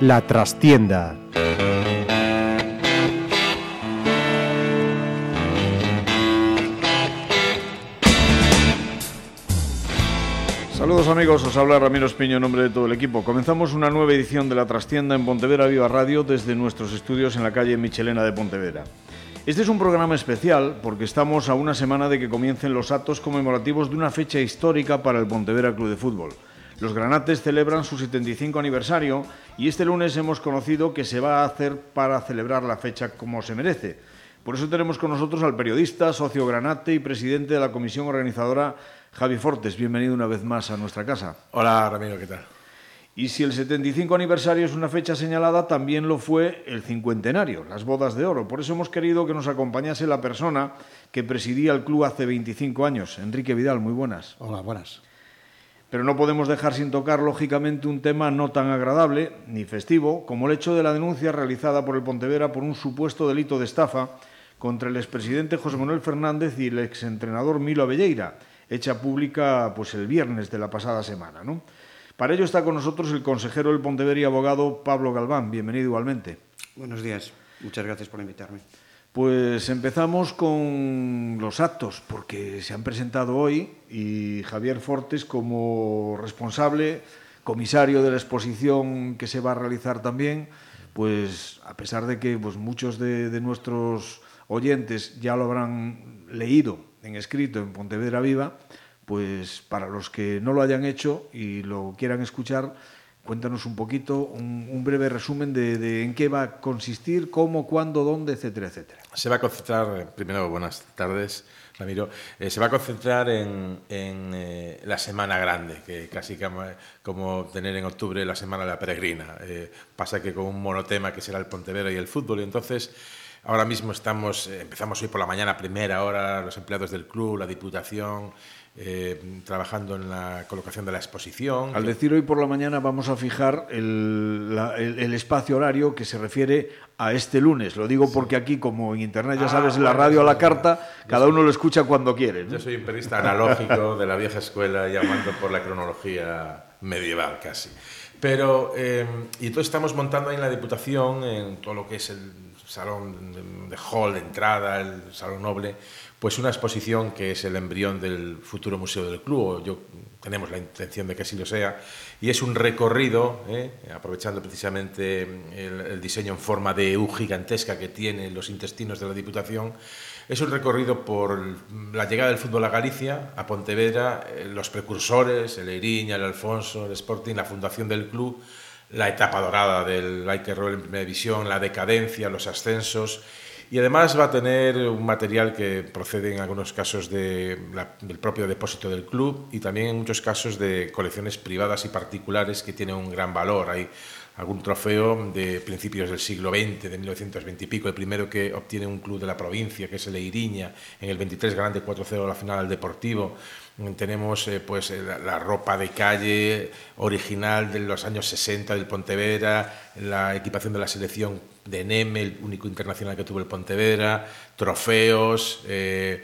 La trastienda. Saludos amigos, os habla Ramiro Espiño en nombre de todo el equipo. Comenzamos una nueva edición de La Trastienda en Pontevedra Viva Radio desde nuestros estudios en la calle Michelena de Pontevedra. Este es un programa especial porque estamos a una semana de que comiencen los actos conmemorativos de una fecha histórica para el Pontevedra Club de Fútbol. Los granates celebran su 75 aniversario y este lunes hemos conocido que se va a hacer para celebrar la fecha como se merece. Por eso tenemos con nosotros al periodista, socio granate y presidente de la comisión organizadora, Javi Fortes. Bienvenido una vez más a nuestra casa. Hola Ramiro, ¿qué tal? Y si el 75 aniversario es una fecha señalada, también lo fue el cincuentenario, las bodas de oro. Por eso hemos querido que nos acompañase la persona que presidía el club hace 25 años, Enrique Vidal. Muy buenas. Hola, buenas. Pero no podemos dejar sin tocar, lógicamente, un tema no tan agradable ni festivo como el hecho de la denuncia realizada por el Pontevedra por un supuesto delito de estafa contra el expresidente José Manuel Fernández y el exentrenador Milo Avelleira, hecha pública pues, el viernes de la pasada semana. ¿no? Para ello está con nosotros el consejero del Pontevedra y abogado Pablo Galván. Bienvenido igualmente. Buenos días. Muchas gracias por invitarme. Pues empezamos con los actos, porque se han presentado hoy y Javier Fortes como responsable, comisario de la exposición que se va a realizar también, pues a pesar de que pues, muchos de, de nuestros oyentes ya lo habrán leído en escrito en Pontevedra Viva, pues para los que no lo hayan hecho y lo quieran escuchar, Cuéntanos un poquito, un, breve resumen de, en qué va a consistir, cómo, cuándo, dónde, etcétera, etcétera. Se va a concentrar, primero, buenas tardes, Ramiro, eh, se va a concentrar en, eh, la Semana Grande, que casi como, tener en octubre la Semana de la Peregrina. Eh, pasa que con un monotema que será el Pontevedra y el fútbol, y entonces... Ahora mismo estamos, eh, empezamos hoy por la mañana, primera hora, los empleados del club, la Diputación, eh, trabajando en la colocación de la exposición. Al decir hoy por la mañana vamos a fijar el, la, el, el espacio horario que se refiere a este lunes. Lo digo porque aquí, como en Internet, ya sabes, ah, la radio a la carta, cada uno lo escucha cuando quiere. ¿no? Yo soy un periodista analógico de la vieja escuela, llamando por la cronología medieval casi. Pero, eh, y entonces estamos montando ahí en la Diputación, en todo lo que es el salón de hall de entrada, el salón noble, pues una exposición que es el embrión del futuro museo del club, yo tenemos la intención de que así lo sea, y es un recorrido, ¿eh? aprovechando precisamente el, el, diseño en forma de U gigantesca que tiene los intestinos de la Diputación, es un recorrido por la llegada del fútbol a Galicia, a Pontevedra, eh, los precursores, el Eiriña, el Alfonso, el Sporting, la fundación del club, la etapa dorada del Like Roll en primera división, la decadencia, los ascensos y además va a tener un material que procede en algunos casos del propio depósito del club y también en muchos casos de colecciones privadas y particulares que tienen un gran valor. Hay algún trofeo de principios del siglo XX, de 1920 y pico, el primero que obtiene un club de la provincia, que es el Eiriña, en el 23 grande 4-0 la final al Deportivo. Tenemos eh, pues la, la, ropa de calle original de los años 60 del Pontevedra, la equipación de la selección de Neme, el único internacional que tuvo el Pontevedra, trofeos. Eh,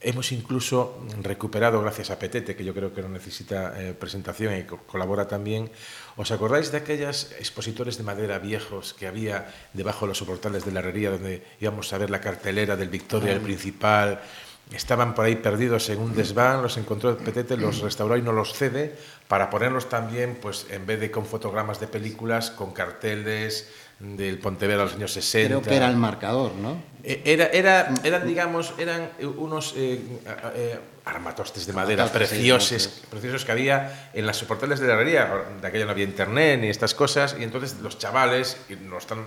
hemos incluso recuperado, gracias a Petete, que yo creo que no necesita eh, presentación y co colabora también. ¿Os acordáis de aquellos expositores de madera viejos que había debajo de los soportales de la herrería donde íbamos a ver la cartelera del Victoria, el Principal? Estaban por ahí perdidos en un desván, los encontró Petete, los restauró y no los cede para ponerlos también, pues en vez de con fotogramas de películas, con carteles del Pontevedra de los años 60. Creo que era el marcador, ¿no? Era, era, eran, digamos, eran unos eh, eh, armatostes de madera preciosos, preciosos que había en las soportales de la herrería. De aquella no había internet ni estas cosas, y entonces los chavales, no tan,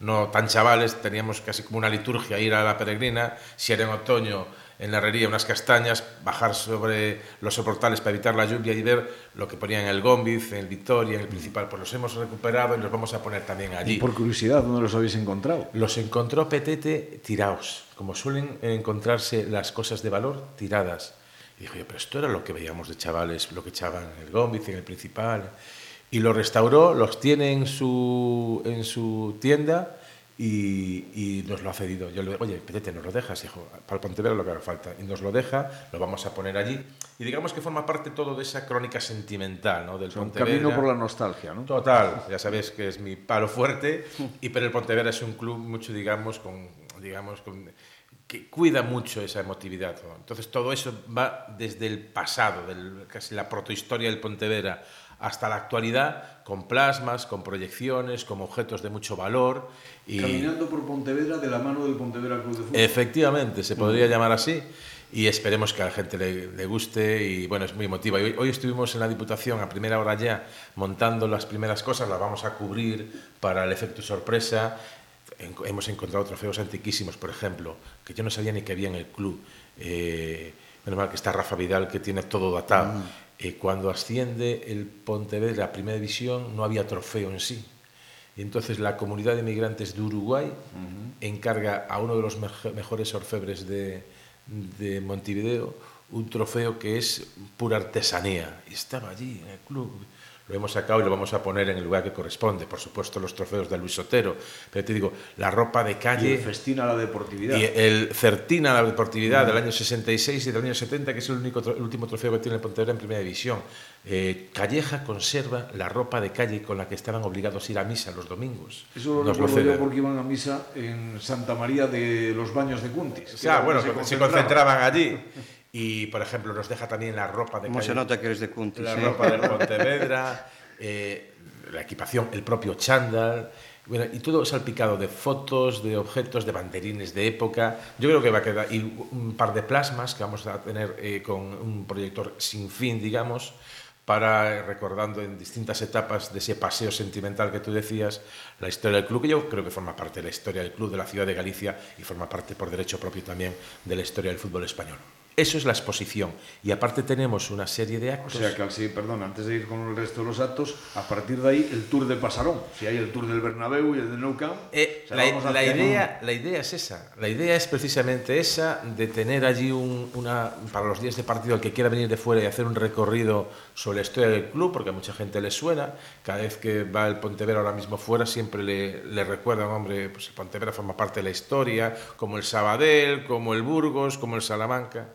no tan chavales, teníamos casi como una liturgia ir a la peregrina, si era en otoño en la herrería unas castañas, bajar sobre los soportales para evitar la lluvia y ver lo que ponían en el Gombiz, en el Victoria, en el Principal. Pues los hemos recuperado y los vamos a poner también allí. Y por curiosidad, ¿dónde los habéis encontrado? Los encontró Petete tirados, como suelen encontrarse las cosas de valor tiradas. Y dijo pero esto era lo que veíamos de chavales, lo que echaban en el Gombiz, en el Principal. Y lo restauró, los tiene en su, en su tienda y, nos lo ha cedido. Yo le digo, oye, Petete, ¿nos lo dejas? Hijo, para el Pontevedra lo que haga falta. Y nos lo deja, lo vamos a poner allí. Y digamos que forma parte todo de esa crónica sentimental ¿no? del Un camino por la nostalgia, ¿no? Total, ya sabes que es mi palo fuerte, y pero el Pontevedra es un club mucho, digamos, con, digamos, con, que cuida mucho esa emotividad. Entonces todo eso va desde el pasado, del, casi la protohistoria del Pontevedra, hasta la actualidad con plasmas, con proyecciones, con objetos de mucho valor. Y... Caminando por Pontevedra de la mano del Pontevedra Club de Fútbol. Efectivamente, se podría llamar así y esperemos que a la gente le, guste y bueno, es muy emotiva. Hoy, hoy, estuvimos en la Diputación a primera hora ya montando las primeras cosas, las vamos a cubrir para el efecto sorpresa. hemos encontrado trofeos antiquísimos, por ejemplo, que yo no sabía ni que había en el club. Eh, menos mal que está Rafa Vidal, que tiene todo datado. Mm. Eh, cuando asciende el Pontevedra a Primera División no había trofeo en sí. Entonces la comunidad de inmigrantes de Uruguay encarga a uno de los mejores orfebres de, de Montevideo un trofeo que es pura artesanía. Y estaba allí en el club lo hemos sacado y lo vamos a poner en el lugar que corresponde. Por supuesto, los trofeos de Luis Sotero. Pero te digo, la ropa de calle. Y el festín a la deportividad. Y el certina a la deportividad del año 66 y del año 70, que es el, único, el último trofeo que tiene el Pontevedra en primera división. Eh, Calleja conserva la ropa de calle con la que estaban obligados a ir a misa los domingos. Eso lo recuerdo yo porque iban a misa en Santa María de los Baños de Cuntis. Sea, bueno, se, se concentraban allí. Y, por ejemplo, nos deja también la ropa de... ¿Cómo se nota que eres de Cuntis? La ropa del Pontevedra, eh, la equipación, el propio chándal... Bueno, y todo salpicado de fotos, de objetos, de banderines de época. Yo creo que va a quedar. Y un par de plasmas que vamos a tener eh, con un proyector sin fin, digamos, para recordando en distintas etapas de ese paseo sentimental que tú decías, la historia del club, que yo creo que forma parte de la historia del club de la ciudad de Galicia y forma parte por derecho propio también de la historia del fútbol español. Eso es la exposición. Y aparte tenemos una serie de actos. O sea que, sí, perdón, antes de ir con el resto de los actos, a partir de ahí el tour de Pasarón. Si hay el tour del Bernabéu y el de Nou Camp. Eh, la, idea, la idea es esa. La idea es precisamente esa, de tener allí un, una, para los días de partido, el que quiera venir de fuera y hacer un recorrido sobre la historia del club, porque a mucha gente le suena. Cada vez que va el Pontevedra ahora mismo fuera, siempre le, le recuerdan, hombre, pues el Pontevedra forma parte de la historia, como el Sabadell, como el Burgos, como el Salamanca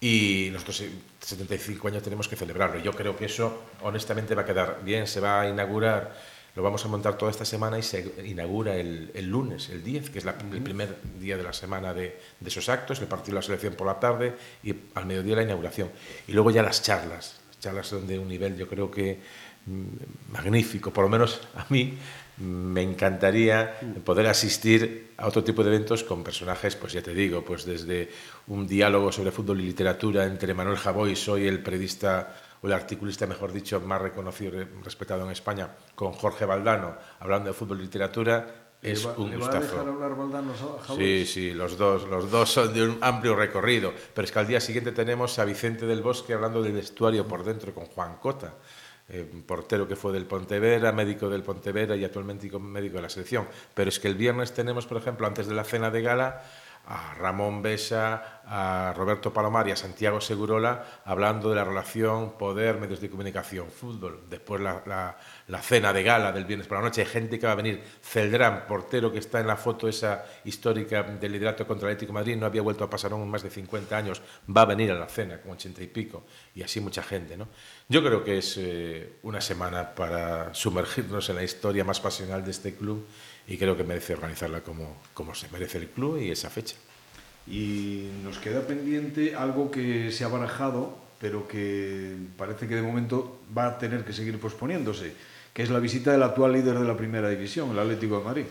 y nosotros 75 años tenemos que celebrarlo. Yo creo que eso honestamente va a quedar bien, se va a inaugurar, lo vamos a montar toda esta semana y se inaugura el, el lunes, el 10, que es la, el primer día de la semana de, de, esos actos, el partido de la selección por la tarde y al mediodía la inauguración. Y luego ya las charlas, charlas son de un nivel yo creo que mm, magnífico, por lo menos a mí me encantaría poder asistir a otro tipo de eventos con personajes, pues ya te digo, pues desde un diálogo sobre fútbol y literatura entre Manuel Javoy, soy el periodista o el articulista, mejor dicho, más reconocido y respetado en España, con Jorge Valdano, hablando de fútbol y literatura, es un gustazo. hablar Valdano Sí, sí, los dos, los dos son de un amplio recorrido, pero es que al día siguiente tenemos a Vicente del Bosque hablando del vestuario por dentro con Juan Cota eh, portero que fue del Pontevedra, médico del Pontevedra y actualmente médico de la selección. Pero es que el viernes tenemos, por ejemplo, antes de la cena de gala, a Ramón Besa, a Roberto Palomar y a Santiago Segurola hablando de la relación poder, medios de comunicación, fútbol. Después la, la, cena de gala del viernes por la noche. Hay gente que va a venir. Celdrán, portero que está en la foto esa histórica del liderato contra el Atlético Madrid, no había vuelto a pasar aún más de 50 años, va a venir a la cena con 80 y pico. Y así mucha gente. ¿no? Yo creo que es eh, una semana para sumergirnos en la historia más pasional de este club y creo que merece organizarla como, como se merece el club y esa fecha. Y nos queda pendiente algo que se ha barajado, pero que parece que de momento va a tener que seguir posponiéndose, que es la visita del actual líder de la primera división, el Atlético de Madrid.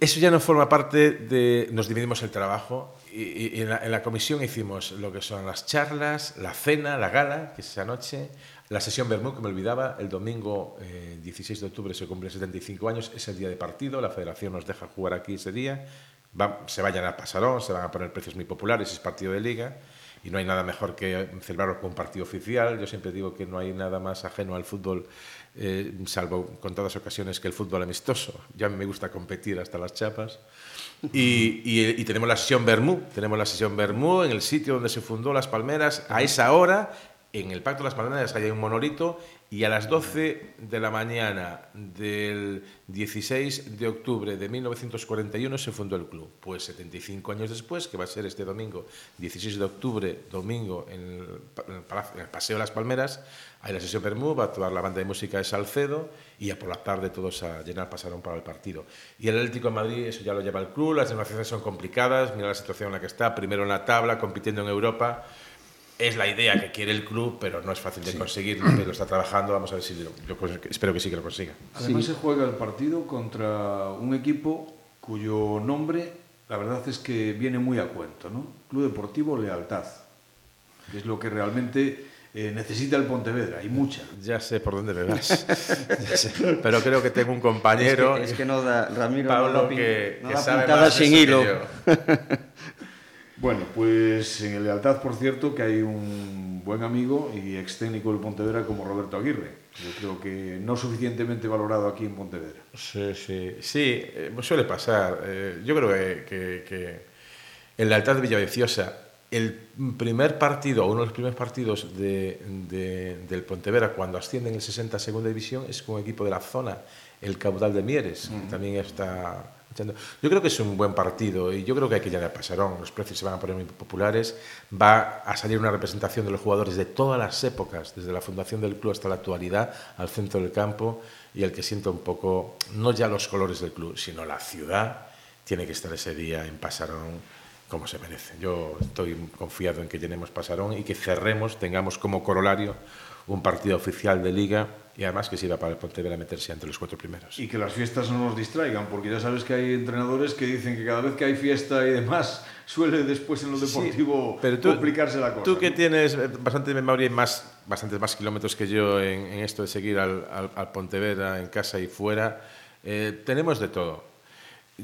Eso ya no forma parte de... Nos dividimos el trabajo y, en, la, comisión hicimos lo que son las charlas, la cena, la gala, que es esa noche, la sesión Bermú, que me olvidaba, el domingo eh, 16 de octubre se cumple 75 años, es el día de partido, la federación nos deja jugar aquí ese día, se vayan a Pasarón, se van a poner precios muy populares, es partido de liga, y no hay nada mejor que celebrarlo con un partido oficial. Yo siempre digo que no hay nada más ajeno al fútbol, eh, salvo con todas ocasiones, que el fútbol amistoso. Ya me gusta competir hasta las chapas. Y, y, y tenemos la sesión Bermú, tenemos la sesión Bermú en el sitio donde se fundó Las Palmeras, a esa hora en el Pacto de las Palmeras hay un monolito y a las 12 de la mañana del 16 de octubre de 1941 se fundó el club. Pues 75 años después, que va a ser este domingo, 16 de octubre, domingo, en el, Paseo de las Palmeras, hay la sesión Permú, va a actuar la banda de música de Salcedo y ya por la tarde todos a llenar pasarón para el partido. Y el Atlético de Madrid, eso ya lo lleva el club, las negociaciones son complicadas, mira la situación en la que está, primero en la tabla, compitiendo en Europa es la idea que quiere el club, pero no es fácil de conseguir, pero está trabajando, vamos a ver si lo, yo espero que sí que lo consiga. Además se juega el partido contra un equipo cuyo nombre, la verdad es que viene muy a cuento, ¿no? Club Deportivo Lealtad, que es lo que realmente eh, necesita el Pontevedra, hay mucha. Ya sé por dónde me vas, pero creo que tengo un compañero, es que, no da, Ramiro, Pablo, que, que sabe más sin hilo. Bueno, pues en el Lealtad, por cierto, que hay un buen amigo y ex técnico del Pontevedra como Roberto Aguirre. Yo creo que no suficientemente valorado aquí en Pontevedra. Sí, sí, sí, eh, suele pasar. Eh, yo creo que, que, que el Lealtad de Villaviciosa, el primer partido, uno de los primeros partidos de, de, del Pontevedra cuando asciende en el 60 a segunda división es con un equipo de la zona, el Caudal de Mieres, uh -huh. que también está yo creo que es un buen partido y yo creo que hay que llegar a Pasarón. Los precios se van a poner muy populares. Va a salir una representación de los jugadores de todas las épocas, desde la fundación del club hasta la actualidad, al centro del campo. Y el que sienta un poco, no ya los colores del club, sino la ciudad, tiene que estar ese día en Pasarón como se merece. Yo estoy confiado en que llenemos Pasarón y que cerremos, tengamos como corolario un partido oficial de liga y además que sirva para el Pontevedra meterse entre los cuatro primeros. Y que las fiestas no nos distraigan, porque ya sabes que hay entrenadores que dicen que cada vez que hay fiesta y demás suele después en lo deportivo sí, pero tú, complicarse la cosa. Tú que ¿no? tienes bastante memoria y más, bastantes más kilómetros que yo en, en esto de seguir al, al, al, Pontevedra en casa y fuera, eh, tenemos de todo.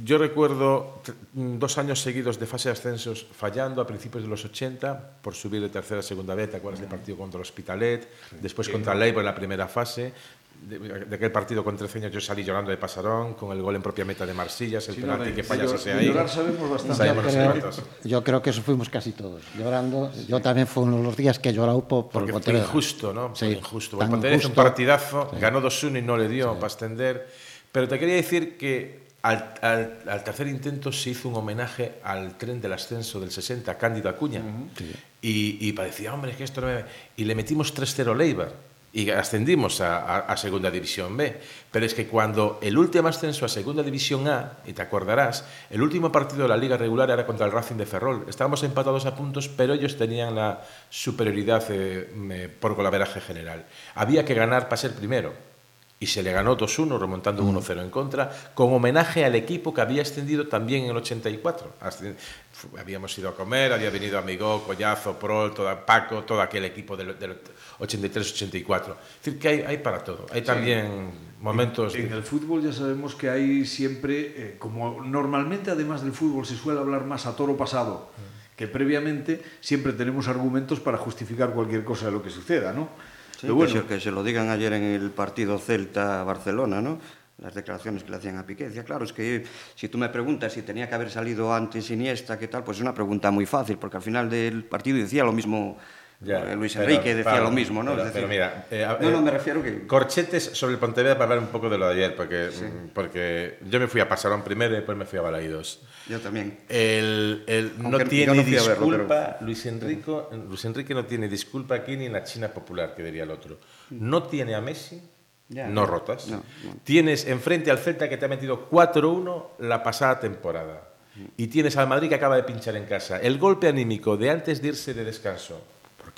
Yo recuerdo dos años seguidos de fase de ascensos fallando a principios de los 80 por subir de tercera a segunda vez. ¿Te acuerdas del partido contra el Hospitalet? Sí. Después sí, contra el Leibo en la primera fase. De, de, aquel partido con 13 años yo salí llorando de Pasarón con el gol en propia meta de Marsillas, el sí, penalti no, que fallas o sea ahí. Llorar sabemos bastante. Sabemos yo, creo, yo creo que eso fuimos casi todos, llorando. Yo también fue uno de los días que he llorado por, por Porque fue injusto, ¿no? Sí, fue injusto. El Pontevedra hizo un partidazo, sí. ganó 2-1 y no le dio para extender. Pero te quería decir que al, al, al, tercer intento se hizo un homenaje al tren del ascenso del 60, Cándido Acuña. Uh -huh. sí. y, y, parecía, hombre, es que esto no me... Y le metimos 3-0 Leibar y ascendimos a, a, a, Segunda División B. Pero es que cuando el último ascenso a Segunda División A, y te acordarás, el último partido de la Liga regular era contra el Racing de Ferrol. Estábamos empatados a puntos, pero ellos tenían la superioridad eh, por golaveraje general. Había que ganar para ser primero y se le ganó 2-1 remontando 1-0 en contra, con homenaje al equipo que había extendido también en el 84. Habíamos ido a comer, había venido Amigo, Collazo, Prol, toda, Paco, todo aquel equipo del, del 83-84. Es decir, que hay, hay, para todo. Hay también sí. momentos... En, en, el fútbol ya sabemos que hay siempre, eh, como normalmente además del fútbol se suele hablar más a toro pasado, que previamente siempre tenemos argumentos para justificar cualquier cosa de lo que suceda, ¿no? Sí, bueno, que, se, que se lo digan ayer en el partido Celta-Barcelona, ¿no? las declaraciones que le hacían a Piqué. Decía, claro, es que si tú me preguntas si tenía que haber salido antes Iniesta, ¿qué tal? Pues es una pregunta muy fácil, porque al final del partido decía lo mismo ya, Luis Enrique, pero, decía lo mismo, ¿no? Pero, decir, pero mira, eh, no, no, me refiero que... Corchetes sobre el Pontevedra para hablar un poco de lo de ayer, porque, sí. porque yo me fui a Pasarón primero y después me fui a Balaídos. Yo también. El, el no tiene no disculpa, verlo, pero... Luis, Enrique, Luis Enrique no tiene disculpa aquí ni en la China popular, que diría el otro. No tiene a Messi, ya, no, no, rotas. No, tienes enfrente al Celta que te ha metido 4-1 la pasada temporada. Y tienes al Madrid que acaba de pinchar en casa. El golpe anímico de antes de irse de descanso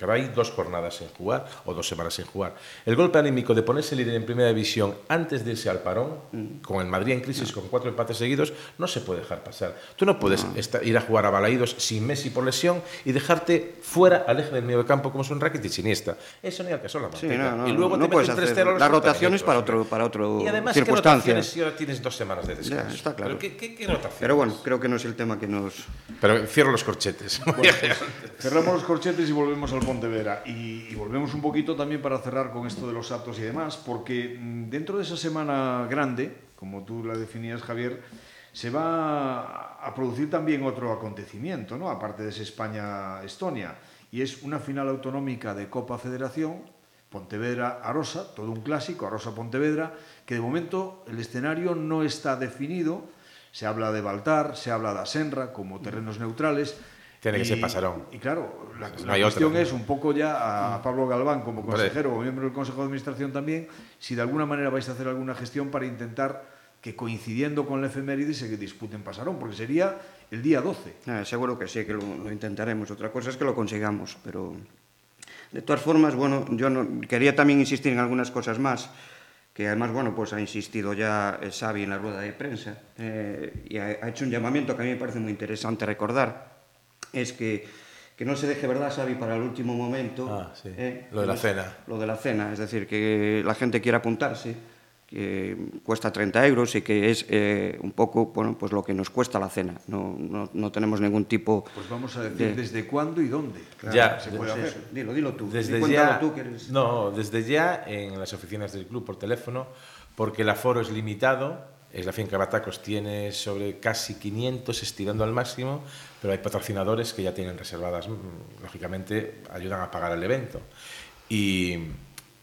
hay dos jornadas sin jugar o dos semanas sin jugar. El golpe anímico de ponerse líder en primera división antes de irse al parón, mm. con el Madrid en crisis, no. con cuatro empates seguidos, no se puede dejar pasar. Tú no puedes no. Estar, ir a jugar a Balaídos sin Messi por lesión y dejarte fuera al eje del medio de campo como son Rakitic y Siniesta. Eso ni al son la sí, no, y luego te puedes hacer las rotaciones para otro, para otro y además, circunstancia. ¿qué si ahora tienes dos semanas de descanso? Ya, está claro. ¿Pero qué, qué, qué? Pero bueno, creo que no es el tema que nos... Pero cierro los corchetes. Bueno, pues, cerramos los corchetes y volvemos al Pontevedra. Y y, volvemos un poquito también para cerrar con esto de los actos y demás, porque mm, dentro de esa semana grande, como tú la definías, Javier, se va a producir también otro acontecimiento, ¿no? aparte de España-Estonia. y es una final autonómica de Copa Federación, Pontevedra-Arosa, todo un clásico, Arosa-Pontevedra, que de momento el escenario no está definido, se habla de Baltar, se habla de Asenra como terrenos neutrales, tiene y, que ser Pasarón. Y claro, la, No la cuestión otra. es un poco ya a Pablo Galván como consejero o miembro del Consejo de Administración también, si de alguna manera vais a hacer alguna gestión para intentar que coincidiendo con la efeméride se disputen Pasarón, porque sería el día 12. Eh, seguro que sí, que lo, lo intentaremos. Otra cosa es que lo consigamos, pero... De todas formas, bueno, yo no, quería también insistir en algunas cosas más, que además, bueno, pues ha insistido ya Xavi en la rueda de prensa, eh, y ha, ha hecho un llamamiento que a mí me parece muy interesante recordar, es que, que no se deje, ¿verdad, Xavi, para el último momento? Ah, sí. eh, Lo de la cena. Lo de la cena, es decir, que la gente quiera apuntarse, que cuesta 30 euros y que es eh, un poco bueno, pues lo que nos cuesta la cena. No, no, no tenemos ningún tipo... Pues vamos a decir de- desde cuándo y dónde. Ya, se de- puede hacer. eso, dilo, dilo tú. Desde ya, tú que eres... no, desde ya en las oficinas del club por teléfono, porque el aforo es limitado. Es la finca Batacos tiene sobre casi 500 estirando al máximo, pero hay patrocinadores que ya tienen reservadas, mm, lógicamente ayudan a pagar el evento. Y,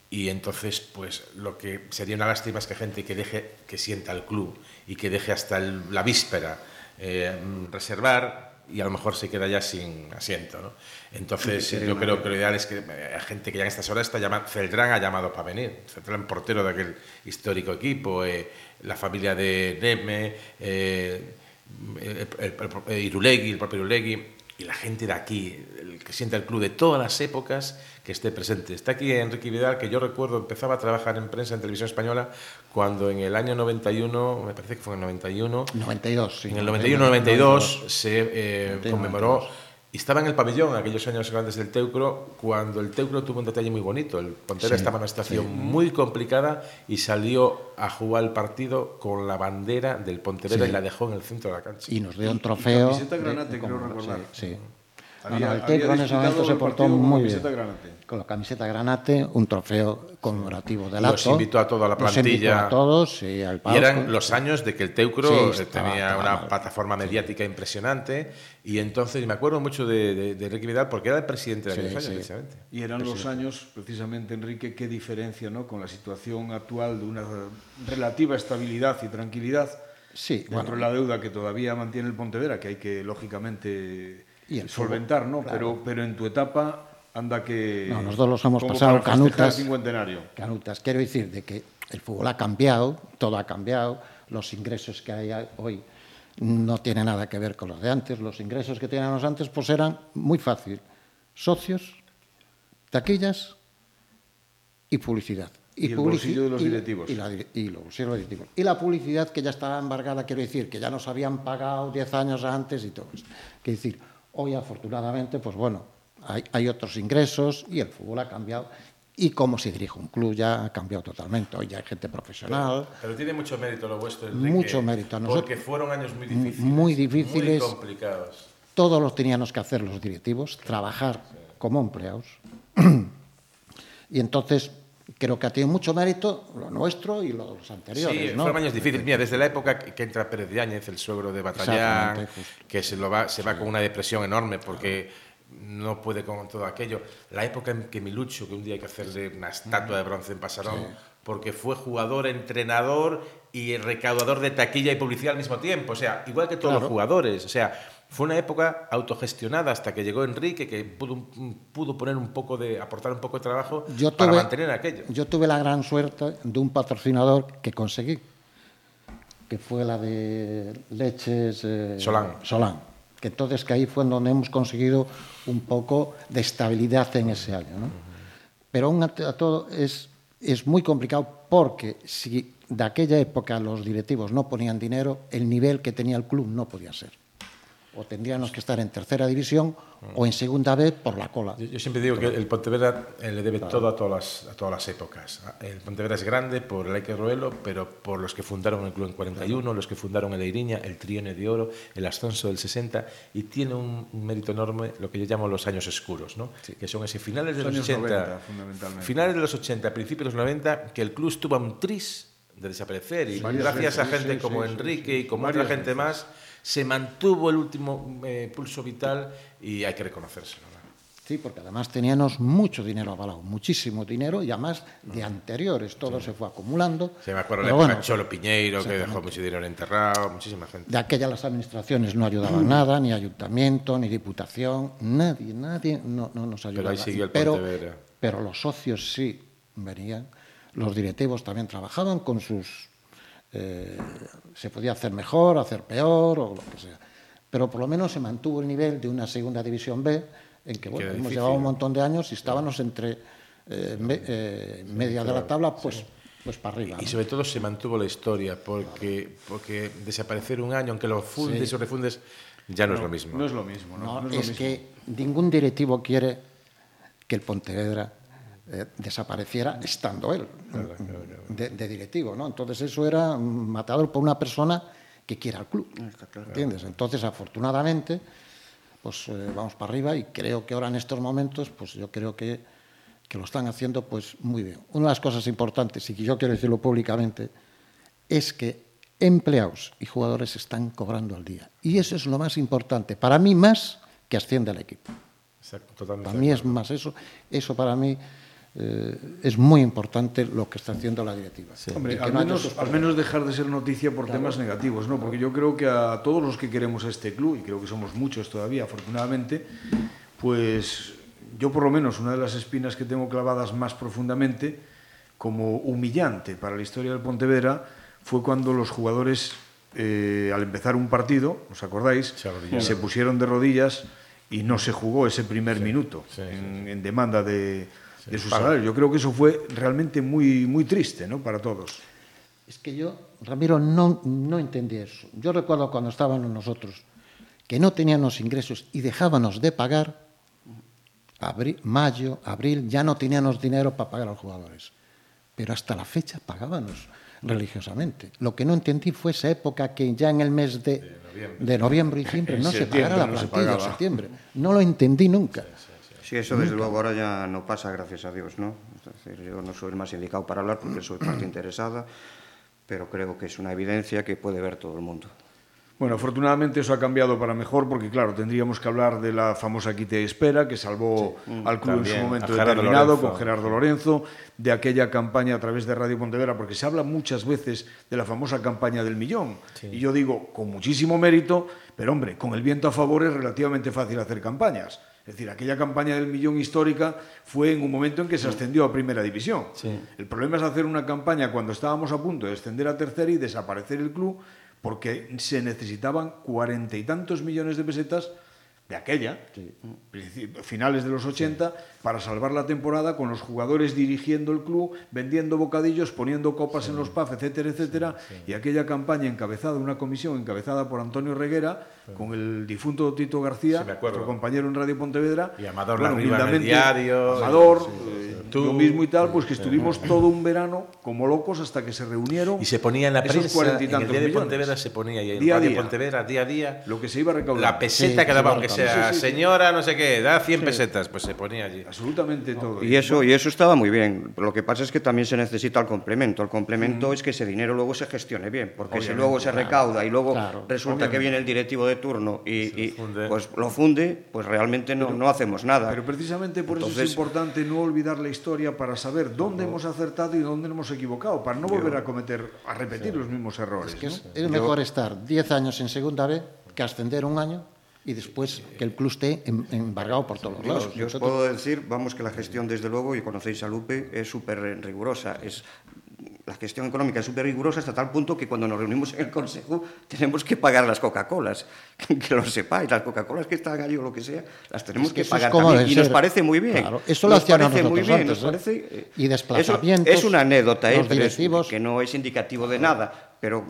y entonces, pues lo que sería una lástima es que gente que deje, que sienta el club y que deje hasta el- la víspera eh, mm, reservar y a lo mejor se queda ya sin asiento. ¿no? Entonces, Sí, yo creo que lo ideal es que eh, hay gente que ya en estas horas está llamando, Celdrán ha llamado para venir, Celdrán portero de aquel histórico equipo, eh, la familia de Neme, eh, el, el- el- el Irulegui, el propio Irulegui, y la gente de aquí, el que sienta el club de todas las épocas, que esté presente. Está aquí Enrique Vidal, que yo recuerdo empezaba a trabajar en prensa en televisión española cuando en el año 91, me parece que fue en el 91, 92, sí. en el 91-92 se eh, 91, conmemoró estaba en el pabellón aquellos años grandes del Teucro cuando el Teucro tuvo un detalle muy bonito. El Pontera Sí, estaba en una situación muy complicada y salió a jugar el partido con la bandera del Pontevedra Sí. y la dejó en el centro de la cancha. Y nos dio un trofeo. de- granate, de creo recordar. Sí. No, no, el en ese momento se portó muy bien. granate. Con la camiseta granate, un trofeo conmemorativo del Los acto. invitó a toda la plantilla. a todos y al Y palco. eran los años de que el Teucro Sí, eh, estaba- tenía estaba una mal. plataforma mediática impresionante y entonces y me acuerdo mucho de, de, de Enrique Vidal porque era el presidente de Sí, aquellos años precisamente. Y eran los años, precisamente, Enrique, qué diferencia ¿no? con la situación actual de una relativa estabilidad y tranquilidad Sí, dentro bueno. de la deuda que todavía mantiene el Pontevedra, que hay que, lógicamente, Y el solventar, fútbol, ¿no? claro. Pero, pero en tu etapa, anda que... No, nosotros los hemos pasado canutas. Canutas. Quiero decir de que el fútbol ha cambiado, todo ha cambiado, los ingresos que hay hoy no tienen nada que ver con los de antes. Los ingresos que teníamos antes pues eran muy fácil. Socios, taquillas y publicidad. Y el publici- bolsillo de los directivos. Y, la, y los bolsillos de los directivos. Y la publicidad que ya estaba embargada, quiero decir, que ya nos habían pagado 10 años antes y todo esto. Quiero decir, hoy afortunadamente, pues bueno, hay, hay otros ingresos y el fútbol ha cambiado. Y cómo se dirige un club ya ha cambiado totalmente. Hoy ya hay gente profesional. Pero tiene mucho mérito lo vuestro, Enrique, Mucho mérito. Nosotros- porque fueron años muy Mu- difíciles. muy difíciles. Muy complicados. Todos los teníamos que hacer los directivos, trabajar como empleados. y entonces creo que ha tenido mucho mérito lo nuestro y los anteriores. Sí, ¿no? fueron años difíciles. Mira, desde la época que entra Pérez de Áñez, el suegro de Batallán, que se, lo va, se va con una depresión enorme porque no puede con todo aquello. La época en que Milucho, que un día hay que hacerle una estatua de bronce en Pasarón, porque fue jugador, entrenador y recaudador de taquilla y publicidad al mismo tiempo. O sea, igual que todos Claro. los jugadores. O sea, fue una época autogestionada hasta que llegó Enrique, que pudo, pudo poner un poco de, aportar un poco de trabajo Yo para tuve- mantener aquello. Yo tuve la gran suerte de un patrocinador que conseguí, que fue la de Leches eh, Solán. Solán. Que entonces que ahí fue donde hemos conseguido un poco de estabilidad en ese año. ¿no? Pero aún a, a todo es, es muy complicado porque si de aquella época los directivos no ponían dinero, el nivel que tenía el club no podía ser. O tendríamos que estar en tercera división o en segunda B por la cola. Yo, yo siempre digo que el Pontevedra eh, le debe todo a todas, las, a todas las épocas. El Pontevedra es grande por el hay que roerlo, pero por los que fundaron el club en 41, los que fundaron el Eiriña, el Trione de Oro, el Ascenso del 60, y tiene un, mérito enorme lo que yo llamo los años oscuros, ¿no? que son ese finales de Los los, años 80, 90, fundamentalmente. finales de los 80, principios de los 90, que el club estuvo a un tris de desaparecer y Varias gracias veces, a gente sí, como sí, sí, Enrique sí. y como Varias otra gente veces. más se mantuvo el último eh, pulso vital y hay que reconocérselo. ¿no? Sí, porque además teníamos mucho dinero avalado, muchísimo dinero y además de anteriores, todo se fue acumulando. Se me acuerdo de Pero bueno, Cholo Piñeiro, que dejó mucho dinero enterrado, muchísima gente. De aquella las administraciones no ayudaban nada, ni ayuntamiento, ni diputación, nadie, nadie no, no nos ayudaba. ahí siguió el pero, pero los socios sí venían, los directivos también trabajaban con sus... eh, se podía hacer mejor, hacer peor o lo que sea. Pero por lo menos se mantuvo el nivel de una segunda división B, en que bueno, hemos difícil, llevado un montón de años y estábamos entre eh, me- eh, media de la tabla, pues, pues para arriba. Y sobre todo se mantuvo la historia, porque, porque desaparecer un año, aunque lo fundes o refundes, ya no, es lo mismo. No es lo mismo, ¿no? No, No es lo es mismo. que ningún directivo quiere que el Pontevedra eh, desapareciera estando él De, de directivo, ¿no? Entonces eso era matador por una persona que quiera al club, ¿entiendes? Entonces afortunadamente, pues eh, vamos para arriba y creo que ahora en estos momentos, pues yo creo que, que lo están haciendo pues muy bien. Una de las cosas importantes, y que yo quiero decirlo públicamente, es que empleados y jugadores están cobrando al día. Y eso es lo más importante, para mí más que asciende al equipo. Exacto, totalmente. Para mí es más eso. Eso para mí eh, es muy importante lo que está haciendo la directiva. Hombre, Y que al no menos, al menos dejar de ser noticia por temas negativos, ¿no? Porque yo creo que a todos los que queremos a este club, y creo que somos muchos todavía, afortunadamente, pues yo por lo menos una de las espinas que tengo clavadas más profundamente, como humillante para la historia del Pontevedra, fue cuando los jugadores, eh, al empezar un partido, ¿os acordáis? Se. Se pusieron de rodillas y no se jugó ese primer minuto sí, en, en demanda de, de su salario. Yo creo que eso fue realmente muy, muy triste ¿no? para todos. Es que yo, Ramiro, no, no entendí eso. Yo recuerdo cuando estábamos nosotros, que no teníamos ingresos y dejábamos de pagar, abri- mayo, abril, ya no teníamos dinero para pagar a los jugadores. Pero hasta la fecha pagábamos religiosamente. Lo que no entendí fue esa época que ya en el mes de, de noviembre, y diciembre En no se pagara la no se plantilla, en pagaba. septiembre. No lo entendí nunca. Sí, eso desde luego ahora ya no pasa, gracias a Dios, ¿no? Es decir, yo no soy el más indicado para hablar porque soy parte interesada, pero creo que es una evidencia que puede ver todo el mundo. Bueno, afortunadamente eso ha cambiado para mejor porque, claro, tendríamos que hablar de la famosa quita y espera que salvó al club en También, su momento determinado Lorenzo. con Gerardo Lorenzo, de aquella campaña a través de Radio Pontevedra, porque se habla muchas veces de la famosa campaña del millón. Y yo digo, con muchísimo mérito, pero hombre, con el viento a favor es relativamente fácil hacer campañas. Es decir, aquella campaña del millón histórica fue en un momento en que se ascendió a Primera División. El problema es hacer una campaña cuando estábamos a punto de descender a Tercera y desaparecer el club porque se necesitaban cuarenta y tantos millones de pesetas de aquella, finales de los 80, para salvar la temporada con los jugadores dirigiendo el club, vendiendo bocadillos, poniendo copas en los pubs, etcétera, etcétera, y aquella campaña encabezada, una comisión encabezada por Antonio Reguera, con el difunto Tito García, nuestro compañero en Radio Pontevedra, Y Amador Larriba en el humildemente, diario, Amador, eh, tú. yo mismo y tal, pues que estuvimos todo un verano como locos hasta que se reunieron Y se ponía en la esos prensa, cuarenta y en el tantos diario de. Pontevedra se ponía y en Día a día. Pontevedra día a día lo que se iba recaudando. la peseta Sí, que daba, aunque sea sí, sí. señora, no sé qué, da 100 pesetas, pues se ponía allí. Absolutamente todo. Y eso, y eso estaba muy bien. Lo que pasa es que también se necesita el complemento. El complemento es que ese dinero luego se gestione bien, porque si Obviamente, luego se recauda y luego claro, resulta que viene el directivo de turno y, y, pues lo funde, pues realmente no, no hacemos nada. Pero precisamente por eso es Entonces- importante no olvidar la historia historia para saber dónde hemos acertado y dónde hemos equivocado, para no volver a cometer, a repetir sí. los mismos errores. Es, que ¿no? es mejor estar 10 años en segunda B que ascender un año y después que el club esté embargado por todos los lados. Yo, os puedo decir, vamos, que la gestión, desde luego, y conocéis a Lupe, es súper rigurosa. Es la gestión económica es súper rigurosa hasta tal punto que cuando nos reunimos en el Consejo tenemos que pagar las Coca-Colas. Que lo sepáis, las Coca-Colas que están allí o lo que sea, las tenemos Es que que, eso pagar también. Y nos parece muy bien. Claro, eso lo Nos parece muy bien, antes, nos ¿eh? parece, Y eso desplazamientos, es una anécdota, ¿eh? es- que no es indicativo de nada, pero,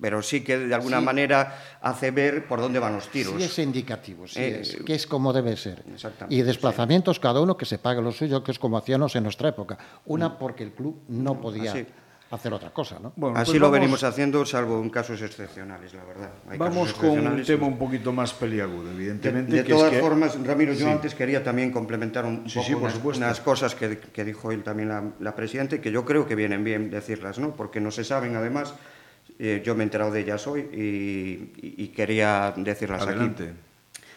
pero sí que de alguna manera hace ver por dónde van los tiros. Sí es indicativo, sí Eh, es, que es como debe ser. Exactamente, Y desplazamientos, cada uno que se pague lo suyo, que es como hacíamos en nuestra época. Una porque el club no podía Así. Hacer otra cosa, ¿no? Bueno, Así pues lo vamos- venimos haciendo, salvo en casos excepcionales, la verdad. Hay Vamos con un tema un poquito más peliagudo, De, evidentemente. de que es todas que- formas, Ramiro, yo Sí. antes quería también complementar un Sí, poco sí, por unas, cosas que, que dijo él también la, la presidenta y que yo creo que vienen bien decirlas, ¿no? Porque no se saben, además, eh, yo me he enterado de ellas hoy y, y- y quería decirlas Adelante. aquí.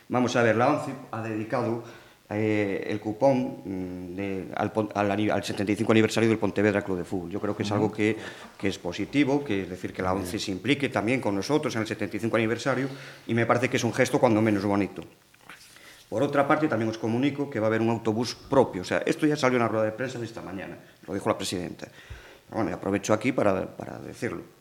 Vamos a ver, la ONCE ha dedicado eh, el cupón mm, de, al, al, al, 75 aniversario del Pontevedra Club de Fútbol. Yo creo que es algo que, que es positivo, que es decir, que la ONCE se implique también con nosotros en el 75 aniversario y me parece que es un gesto cuando menos bonito. Por otra parte, también os comunico que va a haber un autobús propio. O sea, esto ya salió en la rueda de prensa de esta mañana, lo dijo la presidenta. Bueno, y aprovecho aquí para, para decirlo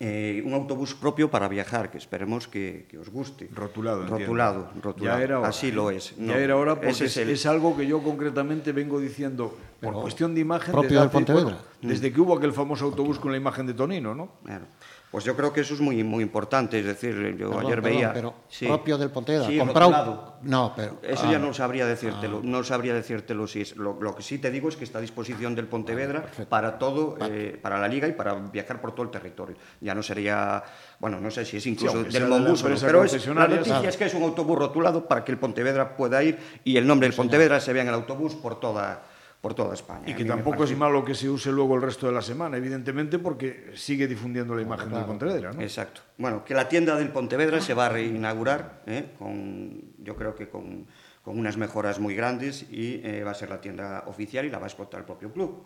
eh, un autobús propio para viajar, que esperemos que, que os guste. Rotulado, Rotulado, entiendo. rotulado. Ya era hora. Así lo es. No, ya era hora porque es, el... es, algo que yo concretamente vengo diciendo por Pero cuestión de imagen propio desde, del hace, Pontevedra. bueno, desde que hubo aquel famoso autobús con la imagen de Tonino, ¿no? Claro. Pues yo creo que eso es muy muy importante, es decir, yo Perdón, ayer perdón, veía pero sí. propio del Pontevedra, Sí, comprado. No, pero Eso ah, ya no sabría decírtelo, no sabría decírtelo si es lo, lo que sí te digo es que está a disposición del Pontevedra perfecto. para todo, eh, para la liga y para viajar por todo el territorio. Ya no sería, bueno, no sé si es incluso del de Monbus, pero es, la noticia sabe. es que es un autobús rotulado para que el Pontevedra pueda ir y el nombre del Pontevedra se vea en el autobús por toda por toda España. Y A que tampoco es malo que se use luego el resto de la semana, evidentemente, porque sigue difundiendo la imagen del Pontevedra, ¿no? Exacto. Bueno, que la tienda del Pontevedra se va a reinaugurar, ¿eh? con, yo creo que con, con unas mejoras muy grandes y eh, va a ser la tienda oficial y la va a explotar el propio club.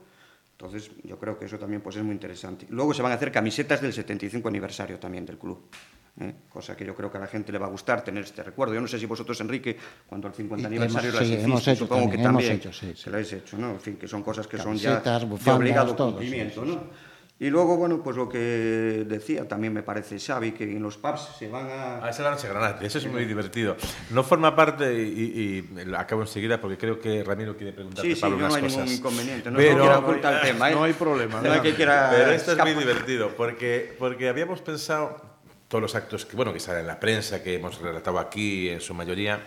Entonces, yo creo que eso también pues, es muy interesante. Luego se van a hacer camisetas del 75 aniversario también del club. ¿Eh? Cosa que yo creo que a la gente le va a gustar tener este recuerdo. Yo no sé si vosotros, Enrique, cuando el 50 Y aniversario hemos- las sí, hecho supongo que también, hemos también hecho, sí, sí. que lo habéis hecho, ¿no? En fin, que son cosas que son Camisetas, ya de bufandas, obligado todo, sí, cumplimiento, sí, sí. ¿no? Y luego, bueno, pues lo que decía también me parece Xavi, que en los pubs se van a... Ah, esa es la noche granate, eso es muy divertido. No forma parte, y, y lo acabo enseguida porque creo que Ramiro quiere preguntarte Sí, sí, Pablo no unas hay cosas. ningún inconveniente. No, Pero- no quiero ocultar el tema, ¿eh? No hay problema, No hay que quiera Pero esto es muy divertido, porque, porque habíamos pensado todos los actos que, bueno, que salen en la prensa, que hemos relatado aquí en su mayoría,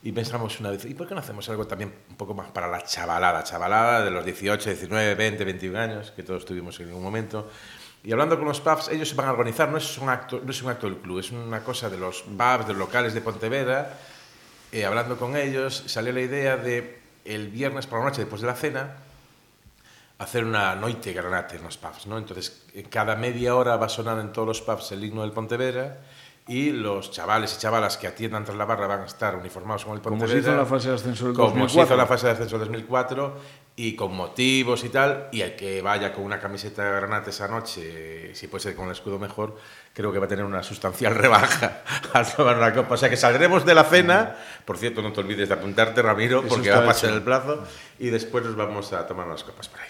y pensamos una vez, ¿y por qué no hacemos algo también un poco más para la chavalada? Chavalada de los 18, 19, 20, 21 años, que todos tuvimos en algún momento. Y hablando con los pubs, ellos se van a organizar, no es un acto, no es un acto del club, es una cosa de los pubs, de los locales de Pontevedra. Eh, hablando con ellos, salió la idea de el viernes por la noche, después de la cena, hacer una noite granate en los pubs, ¿no? Entonces, en cada media hora va a sonar en todos los pubs el himno del Pontevedra y los chavales y chavalas que atiendan tras la barra van a estar uniformados con el Como Pontevedra. se hizo la fase de ascenso del Como 2004. se hizo la fase de ascenso del 2004 y con motivos y tal, y el que vaya con una camiseta de granate esa noche, si puede ser con el escudo mejor, creo que va a tener una sustancial rebaja al tomar una copa. O sea que saldremos de la cena, por cierto, no te olvides de apuntarte, Ramiro, Eso porque va a pasar el plazo, y después nos vamos a tomar unas copas por ahí.